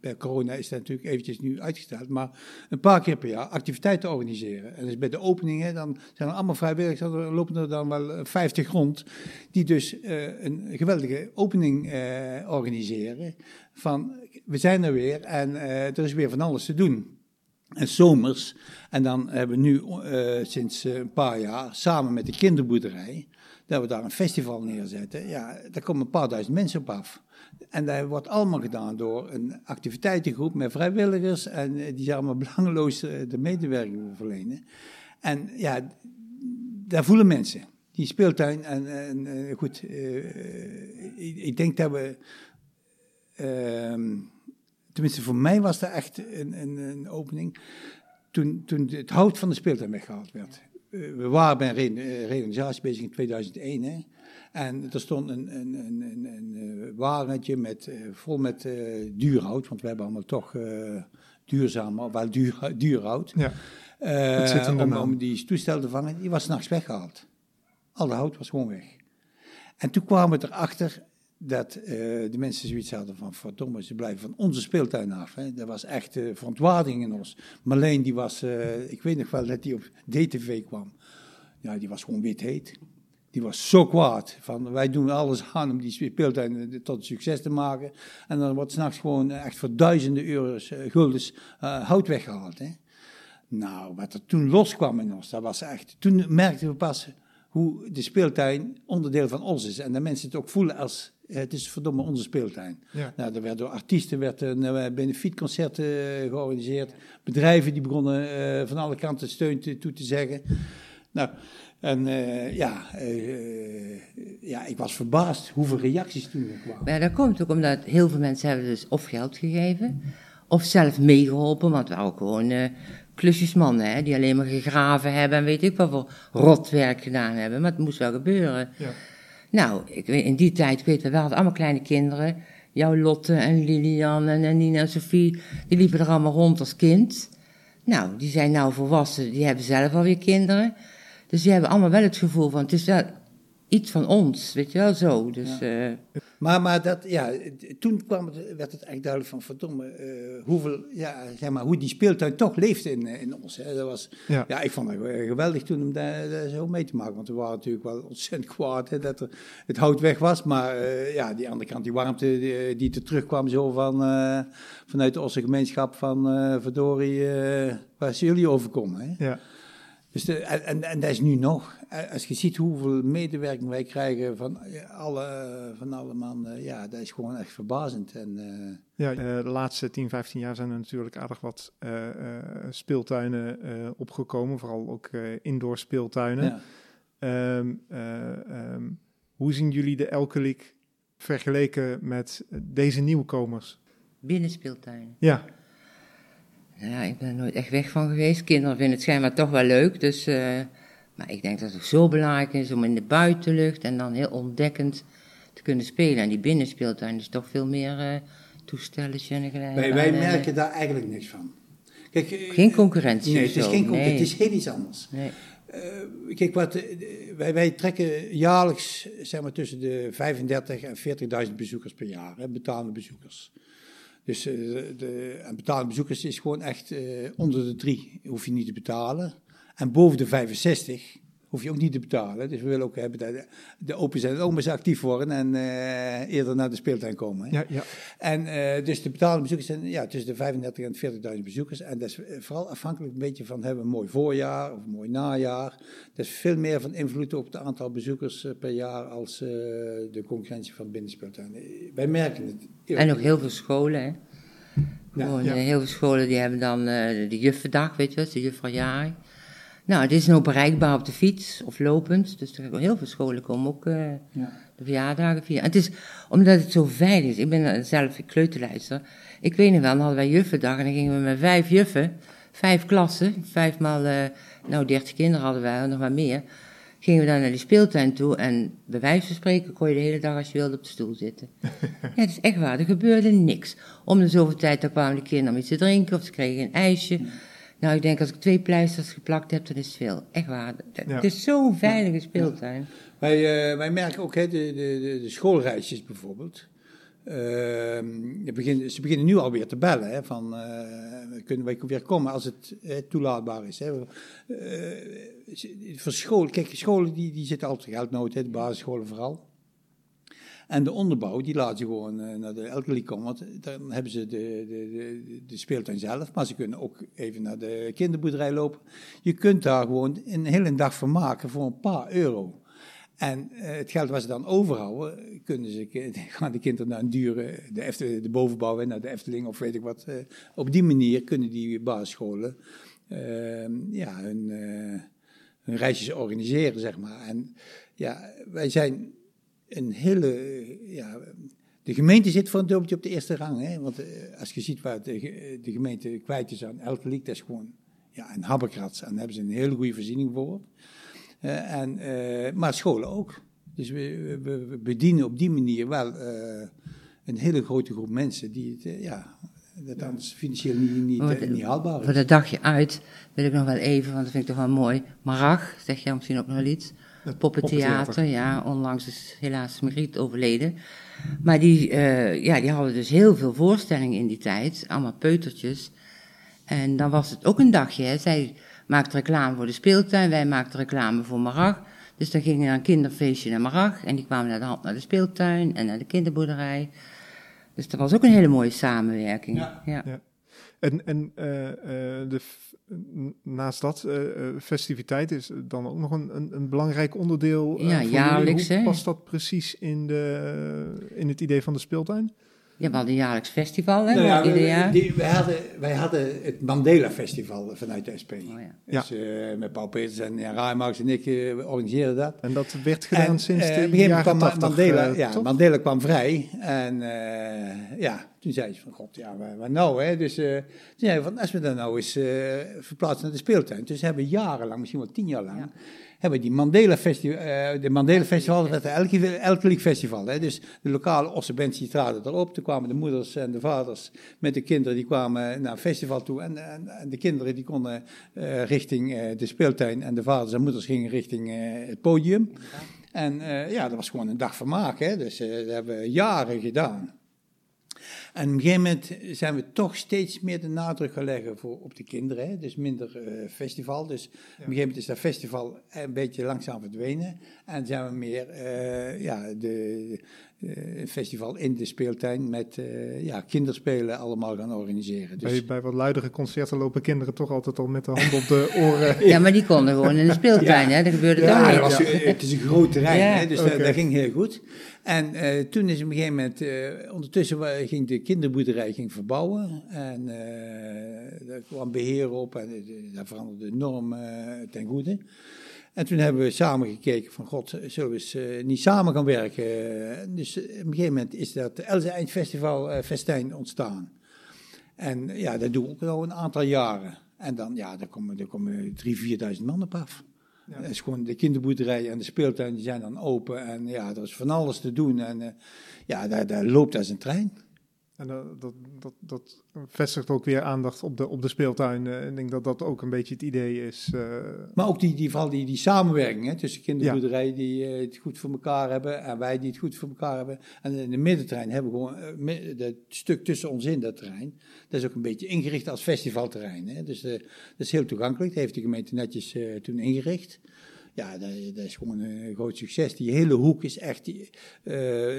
bij corona is dat natuurlijk eventjes nu uitgesteld, maar een paar keer per jaar activiteiten organiseren. En dus bij de openingen, dan zijn er allemaal vrijwilligers, dan lopen er dan wel 50 rond, die dus een geweldige opening organiseren. Van, we zijn er weer en er is weer van alles te doen. En zomers, en dan hebben we nu sinds een paar jaar samen met de kinderboerderij dat we daar een festival neerzetten. Ja, daar komen een paar duizend mensen op af. En dat wordt allemaal gedaan door een activiteitengroep met vrijwilligers. En eh, die allemaal *laughs* belangeloos eh, de medewerking verlenen. En ja, daar voelen mensen. Die speeltuin. En, en eh, goed, ik, denk dat we. Uh, tenminste, voor mij was dat echt een, een, een opening. Toen, toen het hout van de speeltuin weggehaald werd. Eh, we waren bij een eh, reorganisatie bezig in 2001. Hè? En er stond een, een, een, een, een eh, wagentje met, vol met uh, duurhout, want we hebben allemaal toch uh, duurzaam, wel duur, duurhout. Ja, uh, om, om, die toestel te vangen, die was s'nachts weggehaald. Al de hout was gewoon weg. En toen kwamen we erachter dat uh, de mensen zoiets hadden van, verdomme, ze blijven van onze speeltuin af. Hè. Dat was echt uh, verontwaardiging in ons. Marleen, die was, uh, ik weet nog wel dat die op DTV kwam. Ja, die was gewoon wit heet. Die was zo kwaad. Van, wij doen alles aan om die speeltuin tot succes te maken. En dan wordt s'nachts gewoon echt voor duizenden euro's, guldens, hout weggehaald. Hè. Nou, wat er toen loskwam in ons, dat was echt... Toen merkten we pas hoe de speeltuin onderdeel van ons is. En dat mensen het ook voelen als het is verdomme onze speeltuin. Ja. Nou, er werd door artiesten werd een uh, benefietconcert uh, georganiseerd. Bedrijven die begonnen uh, van alle kanten steun te, toe te zeggen. Nou, En uh, ja, uh, ja, ik was verbaasd hoeveel reacties toen er kwamen. Ja, dat komt ook omdat heel veel mensen hebben dus of geld gegeven, of zelf meegeholpen, want we waren ook gewoon uh, klusjesmannen, hè, die alleen maar gegraven hebben en weet ik wat voor rotwerk gedaan hebben, maar het moest wel gebeuren. Ja. Nou, ik in die tijd, ik weet wel, we hadden allemaal kleine kinderen, jouw Lotte en Lilian en, en Nina en Sophie, die liepen er allemaal rond als kind. Nou, die zijn nou volwassen, die hebben zelf alweer kinderen. Dus die hebben allemaal wel het gevoel van, het is wel iets van ons, weet je wel, zo. Dus, ja. uh, maar, maar dat, ja, toen kwam het, werd het eigenlijk duidelijk van, verdomme, uh, hoeveel, ja, zeg maar, hoe die speeltuin toch leefde in, in ons. Hè. Dat was, ja. ja ik vond het geweldig toen om daar, daar, zo mee te maken, want we waren natuurlijk wel ontzettend kwaad hè, dat er, het hout weg was, maar uh, ja, die andere kant, die warmte die, die er terugkwam zo van, vanuit onze gemeenschap van, verdorie, waar zijn jullie overkomen, hè. Ja. Dus de, en, en dat is nu nog. Als je ziet hoeveel medewerking wij krijgen van alle, van alle mannen, ja, dat is gewoon echt verbazend. En, uh, ja, uh, de laatste 10, 15 jaar zijn er natuurlijk aardig wat uh, speeltuinen opgekomen, vooral ook indoor speeltuinen. Ja. Um, um, hoe zien jullie de Elke League vergeleken met deze nieuwkomers? Binnenspeeltuinen. Ja. Ja, ik ben er nooit echt weg van geweest. Kinderen vinden het schijnbaar toch wel leuk. Dus, uh, maar ik denk dat het zo belangrijk is om in de buitenlucht en dan heel ontdekkend te kunnen spelen. En die binnenspeeltuin is toch veel meer uh, toestelletje en gelijk. Wij, wij merken daar eigenlijk niks van. Kijk, uh, geen concurrentie. Nee, het is, geen concurrentie, nee. het is heel iets anders. Nee. Uh, kijk, wat, wij, wij, trekken jaarlijks zeg maar, tussen de 35 en 40.000 bezoekers per jaar, hè, betalende bezoekers. Dus uh, de, en betalende bezoekers is gewoon echt uh, onder de drie hoef je niet te betalen. En boven de 65 hoef je ook niet te betalen. Dus we willen ook hebben dat de open zijn ook eens actief worden en uh, eerder naar de speeltuin komen. Ja, ja. En dus de betalende bezoekers zijn ja, tussen de 35 en 40.000 bezoekers. En dat is vooral afhankelijk een beetje van hebben we een mooi voorjaar of een mooi najaar. Dat is veel meer van invloed op het aantal bezoekers per jaar als de concurrentie van binnenspeeltuin. Wij merken het. En ook heel veel scholen, hè? Gewoon, ja. heel veel scholen die hebben dan uh, de juffendag, weet je wel, de juffrouwjaar. Nou, het is nou bereikbaar op de fiets of lopend. Dus er heel veel scholen komen ook uh, ja. de verjaardagen. En het is omdat het zo veilig is. Ik ben zelf kleuterlijster. Ik weet nog wel, dan hadden wij juffendag en dan gingen we met vijf juffen, vijf klassen, vijfmaal, uh, nou dertig kinderen hadden wij, nog maar meer gingen we dan naar die speeltuin toe en bij wijze van spreken kon je de hele dag als je wilde op de stoel zitten. *laughs* ja, het is echt waar, er gebeurde niks. Om de zoveel tijd dan kwamen de kinderen om iets te drinken of ze kregen een ijsje. Nou, ik denk als ik twee pleisters geplakt heb, dan is het veel. Echt waar. Het is zo'n veilige speeltuin. Wij, uh, wij merken ook hè, de, de, de schoolreisjes bijvoorbeeld. Uh, begin, ze beginnen nu alweer te bellen, hè, van uh, kunnen wij weer komen als het toelaatbaar is. Hè. voor scholen, kijk, scholen die, die zitten altijd geldnood, hè, de basisscholen vooral. En de onderbouw, die laten ze gewoon naar de Elkelie komen, want dan hebben ze de, de, de, speeltuin zelf, maar ze kunnen ook even naar de kinderboerderij lopen. Je kunt daar gewoon een hele dag van maken voor een paar euro. En uh, het geld wat ze dan overhouden, kunnen ze, *laughs* gaan de kinderen naar een dure, de, Efteling, de bovenbouw, naar de Efteling of weet ik wat. Uh, op die manier kunnen die basisscholen uh, ja, hun, hun reisjes organiseren, zeg maar. En ja, wij zijn een hele, ja, de gemeente zit voor een dubbeltje op de eerste rang. Hè? Want als je ziet waar de, de gemeente kwijt is aan elke liek, dat is gewoon ja, een habbekrats. En daar hebben ze een hele goede voorziening voor. Uh, en, uh, maar scholen ook. Dus we, we, we, bedienen op die manier wel uh, een hele grote groep mensen die het, ja, dat anders financieel niet, niet, oh, niet haalbaar is. Voor dat dagje uit wil ik nog wel even, want dat vind ik toch wel mooi. Marag, zeg jij misschien ook nog wel iets? Het poppentheater, ja, onlangs is helaas Margriet overleden. Maar die, ja, die hadden dus heel veel voorstellingen in die tijd, allemaal peutertjes. En dan was het ook een dagje, hè. Zij maakte reclame voor de speeltuin, wij maakten reclame voor Marag. Dus dan gingen we naar een kinderfeestje naar Marag en die kwamen naar de hand naar de speeltuin en naar de kinderboerderij. Dus dat was ook een hele mooie samenwerking. Ja. ja. En, en uh, uh, de, naast dat, uh, festiviteit is dan ook nog een, een, een belangrijk onderdeel. ja, jaarlijks. Hoe past dat precies in, de, in het idee van de speeltuin? Ja, we hadden een jaarlijks festival, hè? Nou ja, ieder jaar. Die, wij, hadden, wij hadden het Mandela Festival vanuit de SP. Oh, ja. Dus uh, met Paul Peters en ja, Rijmarks en ik uh, organiseerden dat. En dat werd gedaan en, sinds uh, de jaren kwam 80, Mandela, ja, Mandela kwam vrij. En ja, toen zei ze van, god, ja, waar, nou, hè? Dus toen zei hij van, als we dan nou eens verplaatsen naar de speeltuin. Dus hebben we jarenlang, misschien wel tien jaar lang... Ja hebben die Mandela Festival, uh, de Mandela Festival, dat werd elke, elke festival. Hè? Dus de lokale Ossenbands die traden erop. Toen kwamen de moeders en de vaders met de kinderen, die kwamen naar een festival toe. En, en, en de kinderen die konden uh, richting uh, de speeltuin en de vaders en moeders gingen richting het podium. En ja, dat was gewoon een dag vermaak. Hè? Dus dat hebben we jaren gedaan. En op een gegeven moment zijn we toch steeds meer de nadruk gaan leggen voor, op de kinderen. Hè? Dus minder uh, festival. Dus op een gegeven moment is dat festival een beetje langzaam verdwenen. En zijn we meer uh, ja, de, uh, festival in de speeltuin met uh, ja, kinderspelen allemaal gaan organiseren. Dus... Bij, bij, wat luidere concerten lopen kinderen toch altijd al met de hand op de *laughs* oren. ja, maar die konden gewoon in de speeltuin, ja. hè? dat gebeurde ja, ook niet. Was, het is een groot terrein, hè? dus okay. dat, dat, ging heel goed. En uh, toen is op een gegeven moment, ondertussen ging de kinderboerderij ging verbouwen en daar kwam beheer op en daar veranderde enorm ten goede. En toen hebben we samen gekeken van, god, zullen we eens uh, niet samen gaan werken? Dus op een gegeven moment is dat Else Eindfestival uh, Festijn ontstaan. En ja, dat doen we ook al een aantal jaren. En dan, ja, daar komen, er komen drie, vierduizend man op af. Ja. Dat is gewoon de kinderboerderij en de speeltuin, die zijn dan open. En ja, er is van alles te doen. En uh, ja, daar, daar loopt als een trein. En dat, dat, dat, dat, vestigt ook weer aandacht op de, op de speeltuin. Uh, ik denk dat dat ook een beetje het idee is. Uh... Maar ook die, die, die, die samenwerking hè, tussen kinderboerderij ja. die het goed voor elkaar hebben en wij die het goed voor elkaar hebben. En in de middentrein hebben we gewoon het stuk tussen ons in dat terrein. Dat is ook een beetje ingericht als festivalterrein. Hè. Dus dat is heel toegankelijk. Dat heeft de gemeente netjes toen ingericht. Ja, dat, dat, is gewoon een groot succes. Die hele hoek is echt. Uh,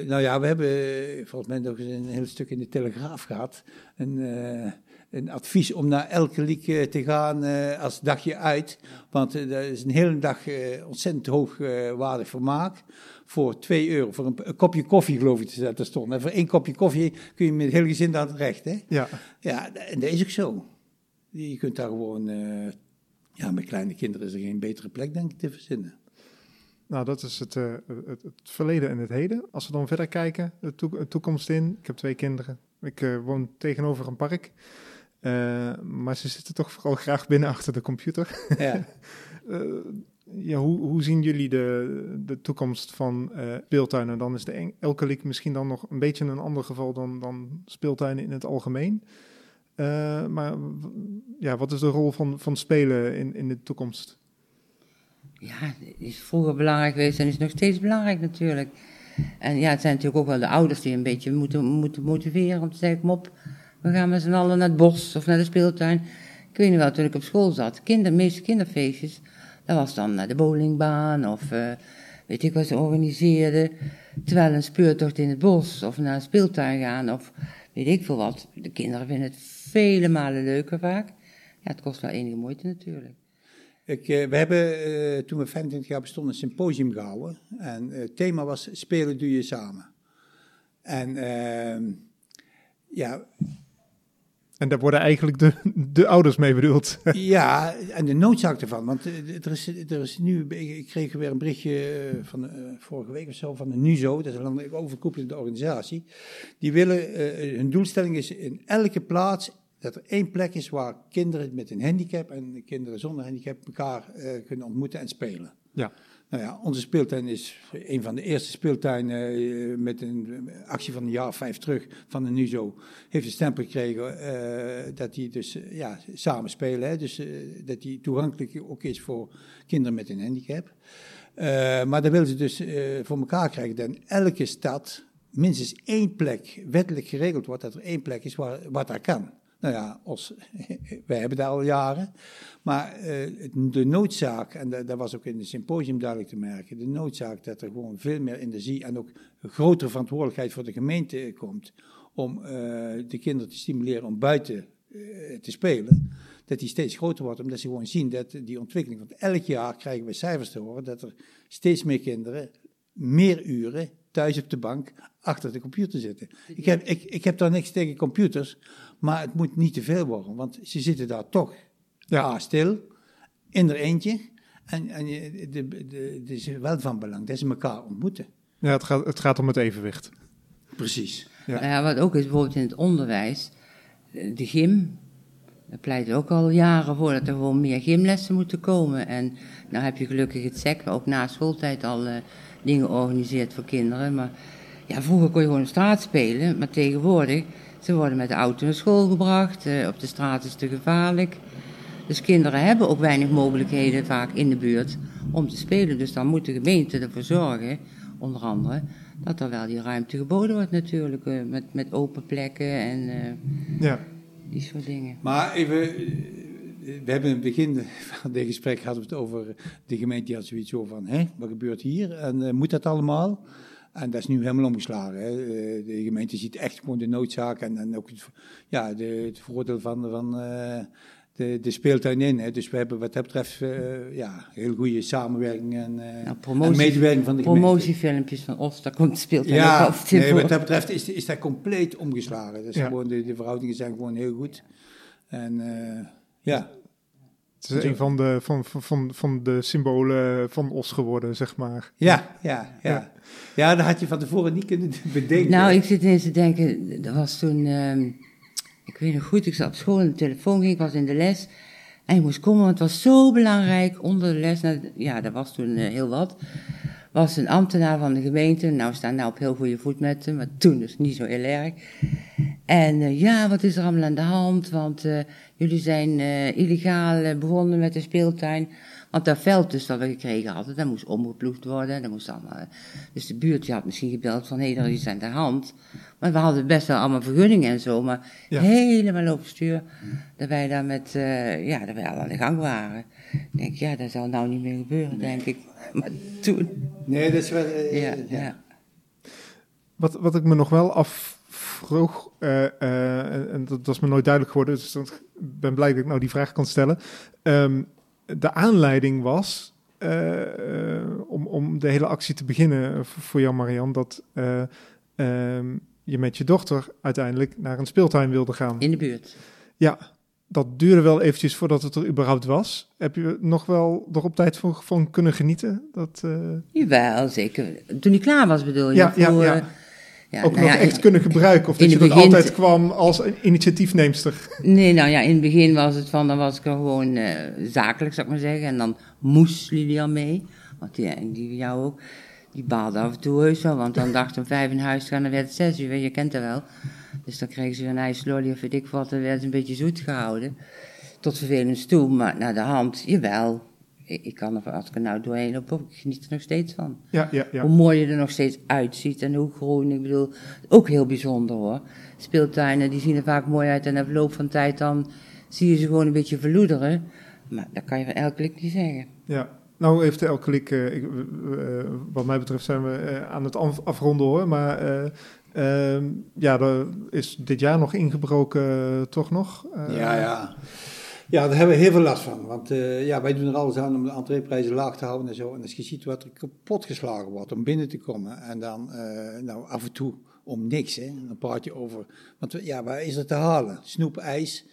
nou ja, we hebben volgens mij nog eens een heel stuk in de Telegraaf gehad. Een, uh, een advies om naar elke liek te gaan uh, als dagje uit. Want dat is een hele dag ontzettend hoogwaardig vermaak. Voor 2 euro, voor een, een, kopje koffie geloof ik dat er stond. En voor één kopje koffie kun je met heel gezin aan het recht. Hè? Ja. ja, en dat is ook zo. Je kunt daar gewoon ja, met kleine kinderen is er geen betere plek, denk ik, te verzinnen. Nou, dat is het, uh, het, het, verleden en het heden. Als we dan verder kijken, de, to toekomst in. Ik heb twee kinderen. Ik uh, woon tegenover een park. Uh, maar ze zitten toch vooral graag binnen achter de computer. Ja. *laughs* ja, hoe, hoe zien jullie de, de toekomst van speeltuinen? Dan is de Elke League misschien dan nog een beetje een ander geval dan, dan speeltuinen in het algemeen. Uh, maar ja, wat is de rol van, van spelen in, in de toekomst? Ja, is vroeger belangrijk geweest en is nog steeds belangrijk natuurlijk. En ja, het zijn natuurlijk ook wel de ouders die een beetje moeten, moeten motiveren om te zeggen, kom op, we gaan met z'n allen naar het bos of naar de speeltuin. Ik weet niet wel, toen ik op school zat, kinder, de meeste kinderfeestjes, dat was dan naar de bowlingbaan of uh, weet ik wat ze organiseerden. Terwijl een speurtocht in het bos of naar een speeltuin gaan of weet ik veel wat. De kinderen vinden het vele malen leuker vaak. Ja, het kost wel enige moeite natuurlijk. Ik, uh, we hebben uh, toen we 25 jaar bestonden een symposium gehouden. En uh, het thema was spelen doe je samen. En ehm, ja... En daar worden eigenlijk de, de ouders mee bedoeld. *laughs* ja, en de noodzaak ervan. Want er is, er is nu, ik kreeg weer een berichtje van vorige week of zo van de NUZO, dat is een overkoepelende organisatie. Die willen, hun doelstelling is in elke plaats dat er één plek is waar kinderen met een handicap en kinderen zonder handicap elkaar uh, kunnen ontmoeten en spelen. Ja. Nou ja, onze speeltuin is een van de eerste speeltuinen uh, met een actie van een jaar of vijf terug van de NUZO. Heeft een stempel gekregen uh, dat die dus ja, samen spelen. Hè, dus dat die toegankelijk ook is voor kinderen met een handicap. maar dat willen ze dus voor elkaar krijgen. Dat in elke stad minstens één plek wettelijk geregeld wordt. Dat er één plek is waar, waar dat kan. Nou ja, Os, *laughs* wij hebben dat al jaren. Maar uh, de noodzaak, en dat, dat, was ook in het symposium duidelijk te merken, de noodzaak dat er gewoon veel meer energie en ook grotere verantwoordelijkheid voor de gemeente komt om uh, de kinderen te stimuleren om buiten uh, te spelen, dat die steeds groter wordt, omdat ze gewoon zien dat die ontwikkeling, want elk jaar krijgen we cijfers te horen dat er steeds meer kinderen meer uren thuis op de bank achter de computer zitten. Ik heb, ik, ik heb daar niks tegen computers, maar het moet niet te veel worden, want ze zitten daar toch ja. stil, in er eentje. En, en het is wel van belang dat ze elkaar ontmoeten. Ja, het gaat, het gaat om het evenwicht. Precies. Ja. ja wat ook is, bijvoorbeeld in het onderwijs, de gym, daar pleit ook al jaren voor dat er gewoon meer gymlessen moeten komen. En nou heb je gelukkig het SEC, ook na schooltijd al uh, dingen organiseert voor kinderen. Maar ja, vroeger kon je gewoon op straat spelen, maar tegenwoordig, ze worden met de auto naar school gebracht. Uh, op de straat is het te gevaarlijk. Dus kinderen hebben ook weinig mogelijkheden vaak in de buurt om te spelen. Dus dan moet de gemeente ervoor zorgen, onder andere, dat er wel die ruimte geboden wordt natuurlijk. Uh, met, met open plekken en ja. die soort dingen. Maar even, we hebben in het begin van dit gesprek gehad het over de gemeente die had zoiets over van, hé, wat gebeurt hier en moet dat allemaal? En dat is nu helemaal omgeslagen. Hè. Eh, de gemeente ziet echt gewoon de noodzaak en, en ook het, ja, de, het voordeel van, van uh, de, de speeltuin in. Hè. Dus we hebben wat dat betreft uh, ja, heel goede samenwerking en, nou, promotie, en medewerking van de gemeente. Promotiefilmpjes van Os, daar komt de speeltuin ja, ook nee, wat dat betreft is, is dat compleet omgeslagen. Dus gewoon, de, de verhoudingen zijn gewoon heel goed. En ja... Het is een van de, van, van, van de symbolen van Os geworden, zeg maar. Ja, ja, ja. Ja, dat had je van tevoren niet kunnen *laughs* bedenken. Nou, ik zit ineens te denken, dat was toen, uh, ik weet nog goed, ik zat op school en de telefoon ging, ik was in de les. En ik moest komen, want het was zo belangrijk onder de les. Nou, ja, dat was toen uh, heel wat. Was een ambtenaar van de gemeente. Nou, we staan nou op heel goede voet met hem, maar toen dus niet zo heel erg. En uh, ja, wat is er allemaal aan de hand? Want uh, jullie zijn illegaal begonnen met de speeltuin. Want dat veld dus dat we gekregen hadden, dat moest omgeploegd worden. Dat moest allemaal, dus de buurt had misschien gebeld van, hé, hey, er is aan de hand. Maar we hadden best wel allemaal vergunningen en zo, maar helemaal overstuur. Dat wij daar met, uh, ja, dat wij al aan de gang waren. Ik denk, ja, dat zal nou niet meer gebeuren, denk ik. Maar toen... Nee, dat is wel... Uh, ja, ja. Wat, wat ik me nog wel afvroeg, uh, en dat was me nooit duidelijk geworden, dus ik ben blij dat ik nou die vraag kan stellen. Um, de aanleiding was eh, eh, om, om de hele actie te beginnen voor jou, Marian, dat eh, ehm, je met je dochter uiteindelijk naar een speeltuin wilde gaan. In de buurt. Ja, dat duurde wel eventjes voordat het er überhaupt was. Heb je nog wel nog op tijd van, van kunnen genieten? Dat, uh... Jawel, zeker. Toen hij klaar was bedoel je? Ja, ja, ja ja, ook nou nog echt kunnen gebruiken? Of dat je begin, dat altijd kwam als initiatiefneemster? Nee, nou ja, in het begin was het van, dan was ik er gewoon uh, zakelijk, zou ik maar zeggen. En dan moest Lilian mee, want die, en die jou ook. Die baalde af en toe heus wel, want dan dacht om vijf in huis gaan, dan werd het zes uur, je kent dat wel. Dus dan kregen ze een ijslolly of weet ik wat, dan werd het een beetje zoet gehouden. Tot vervelend toe, maar naar de hand, jawel, ik, kan er, als ik er nou doorheen loop, ik geniet er nog steeds van. Ja, ja, ja. Hoe mooi je er nog steeds uitziet en hoe groen. Ik bedoel, ook heel bijzonder hoor. Speeltuinen, die zien er vaak mooi uit en na verloop van tijd dan zie je ze gewoon een beetje verloederen. Maar dat kan je van elk klik niet zeggen. Ja, nou heeft elk klik, uh, ik, uh, wat mij betreft zijn we uh, aan het afronden hoor, maar... Ehm, ja, er is dit jaar nog ingebroken, toch nog? ja, ja. Ja, daar hebben we heel veel last van. Want uh, ja, wij doen er alles aan om de entreeprijzen laag te houden en zo. En als je ziet wat er kapot geslagen wordt om binnen te komen. En dan uh, nou, af en toe om niks. Hè. Dan praat je over. Want ja, waar is er te halen? Snoep, ijs.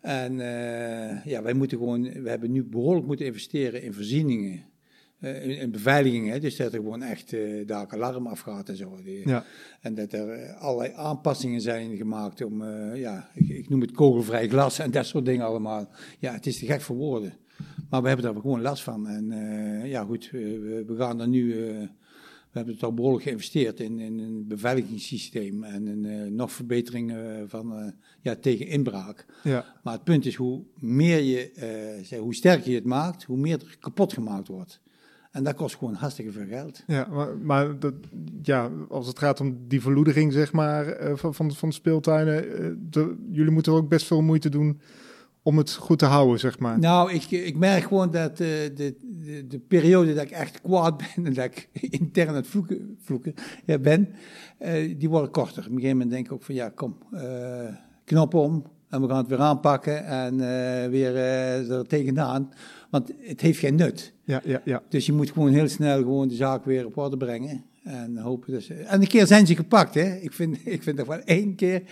En uh, ja, wij moeten gewoon. We hebben nu behoorlijk moeten investeren in voorzieningen. Uh, in, beveiliging, hè, dus dat er gewoon echt uh, daar alarm afgaat en zo. ja. En dat er allerlei aanpassingen zijn gemaakt om, ja, ik, ik, noem het kogelvrij glas en dat soort dingen allemaal. Ja, het is te gek voor woorden. Maar we hebben daar gewoon last van. En ja, goed, we, we, gaan er nu, we hebben het al behoorlijk geïnvesteerd in, in een beveiligingssysteem en een nog verbetering van, ja, tegen inbraak. Ja. Maar het punt is, hoe meer je, hoe sterker je het maakt, hoe meer er kapot gemaakt wordt. En dat kost gewoon hartstikke veel geld. Ja, maar, maar dat, ja, als het gaat om die verloedering, zeg maar, uh, van, van, speeltuinen, uh, de, jullie moeten ook best veel moeite doen om het goed te houden, zeg maar. Nou, ik, ik merk gewoon dat uh, de, de, de, periode dat ik echt kwaad *laughs* ben en dat ik intern aan het vloeken, vloeken ja, ben, die worden korter. Op een gegeven moment denk ik ook van, ja, kom, knop om en we gaan het weer aanpakken en weer er tegenaan. Want het heeft geen nut. Ja, ja, ja. Dus je moet gewoon heel snel gewoon de zaak weer op orde brengen. En, hopen dat ze, en een keer zijn ze gepakt. Hè. Ik, vind, *laughs* ik vind dat wel één keer.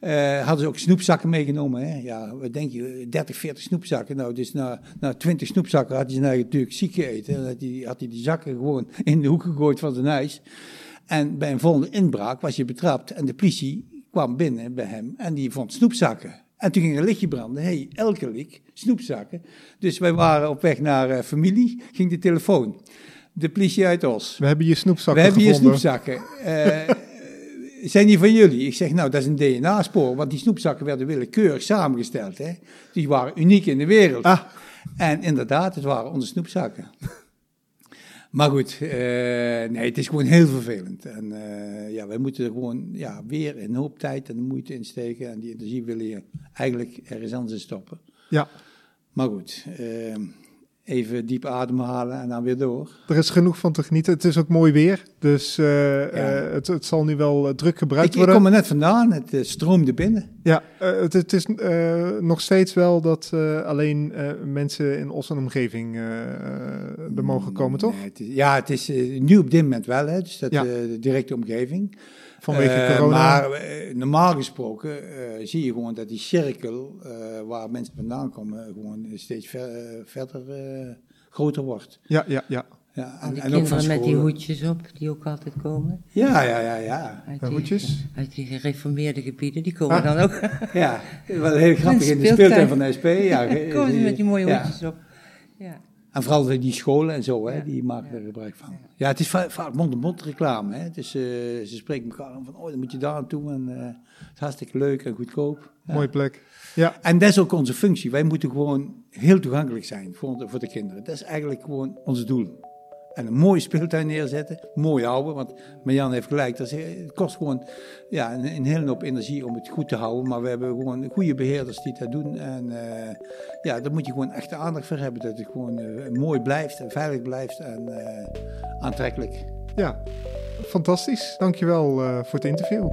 Uh, hadden ze ook snoepzakken meegenomen. Hè. Ja, wat denk je? 30, 40 snoepzakken. Nou, dus na, na 20 snoepzakken had hij zijn eigen natuurlijk ziek gegeten. Dan had hij, had hij die zakken gewoon *laughs* in de hoek gegooid van zijn huis. En bij een volgende inbraak was je betrapt. En de politie kwam binnen bij hem en die vond snoepzakken. En toen ging een lichtje branden. hey, elke lik, snoepzakken. Dus wij waren op weg naar uh, familie, ging de telefoon. De politie uit Os. We hebben je snoepzakken We hebben je snoepzakken. Uh, zijn die van jullie? Ik zeg, nou, dat is een DNA-spoor, want die snoepzakken werden willekeurig samengesteld. Hè? Die waren uniek in de wereld. Ah. En inderdaad, het waren onze snoepzakken. Maar goed, uh, nee, het is gewoon heel vervelend. En uh, ja, wij moeten er gewoon ja, weer een hoop tijd en moeite in steken. En die energie willen je eigenlijk ergens anders in stoppen. Ja. Maar goed, uh, even diep ademhalen en dan weer door. Er is genoeg van te genieten. Het is ook mooi weer, dus uh, het, het, zal nu wel druk gebruikt ik, worden. Ik kom er net vandaan, het stroomde binnen. Ja, het, het, is nog steeds wel dat alleen mensen in Os en omgeving er mogen komen, toch? Nee, het is, ja, het is nu op dit moment wel, hè, dus dat ja. de directe omgeving. Vanwege uh, corona. Maar uh, normaal gesproken uh, zie je gewoon dat die cirkel waar mensen vandaan komen gewoon steeds ver, verder groter wordt. Ja, ja, ja. Ja, en, en, ook van met die hoedjes op, die ook altijd komen. Ja, ja, ja, ja. Uit die, hoedjes? Uit die gereformeerde gebieden, die komen ah. dan ook. *laughs* ja, wel heel grappig in de speeltuin van de SP. Ja, *laughs* komen ze met die mooie hoedjes op. En vooral die scholen en zo, hè, ja. die maken er gebruik van. Ja, het is vaak mond-to-mond reclame. Hè. Dus, uh, ze spreken elkaar van, oh, dan moet je daar naartoe. En uh, het is hartstikke leuk en goedkoop. Ja. Mooie plek. Ja. En dat is ook onze functie. Wij moeten gewoon heel toegankelijk zijn voor de, voor de kinderen. Dat is eigenlijk gewoon ons doel. En een mooie speeltuin neerzetten, mooi houden. Want Marjan heeft gelijk, dat is, het kost gewoon ja, een, hele hoop energie om het goed te houden. Maar we hebben gewoon goede beheerders die dat doen. En uh, ja, daar moet je gewoon echt aandacht voor hebben. Dat het gewoon uh, mooi blijft en veilig blijft en aantrekkelijk. Ja, fantastisch. Dankjewel voor het interview.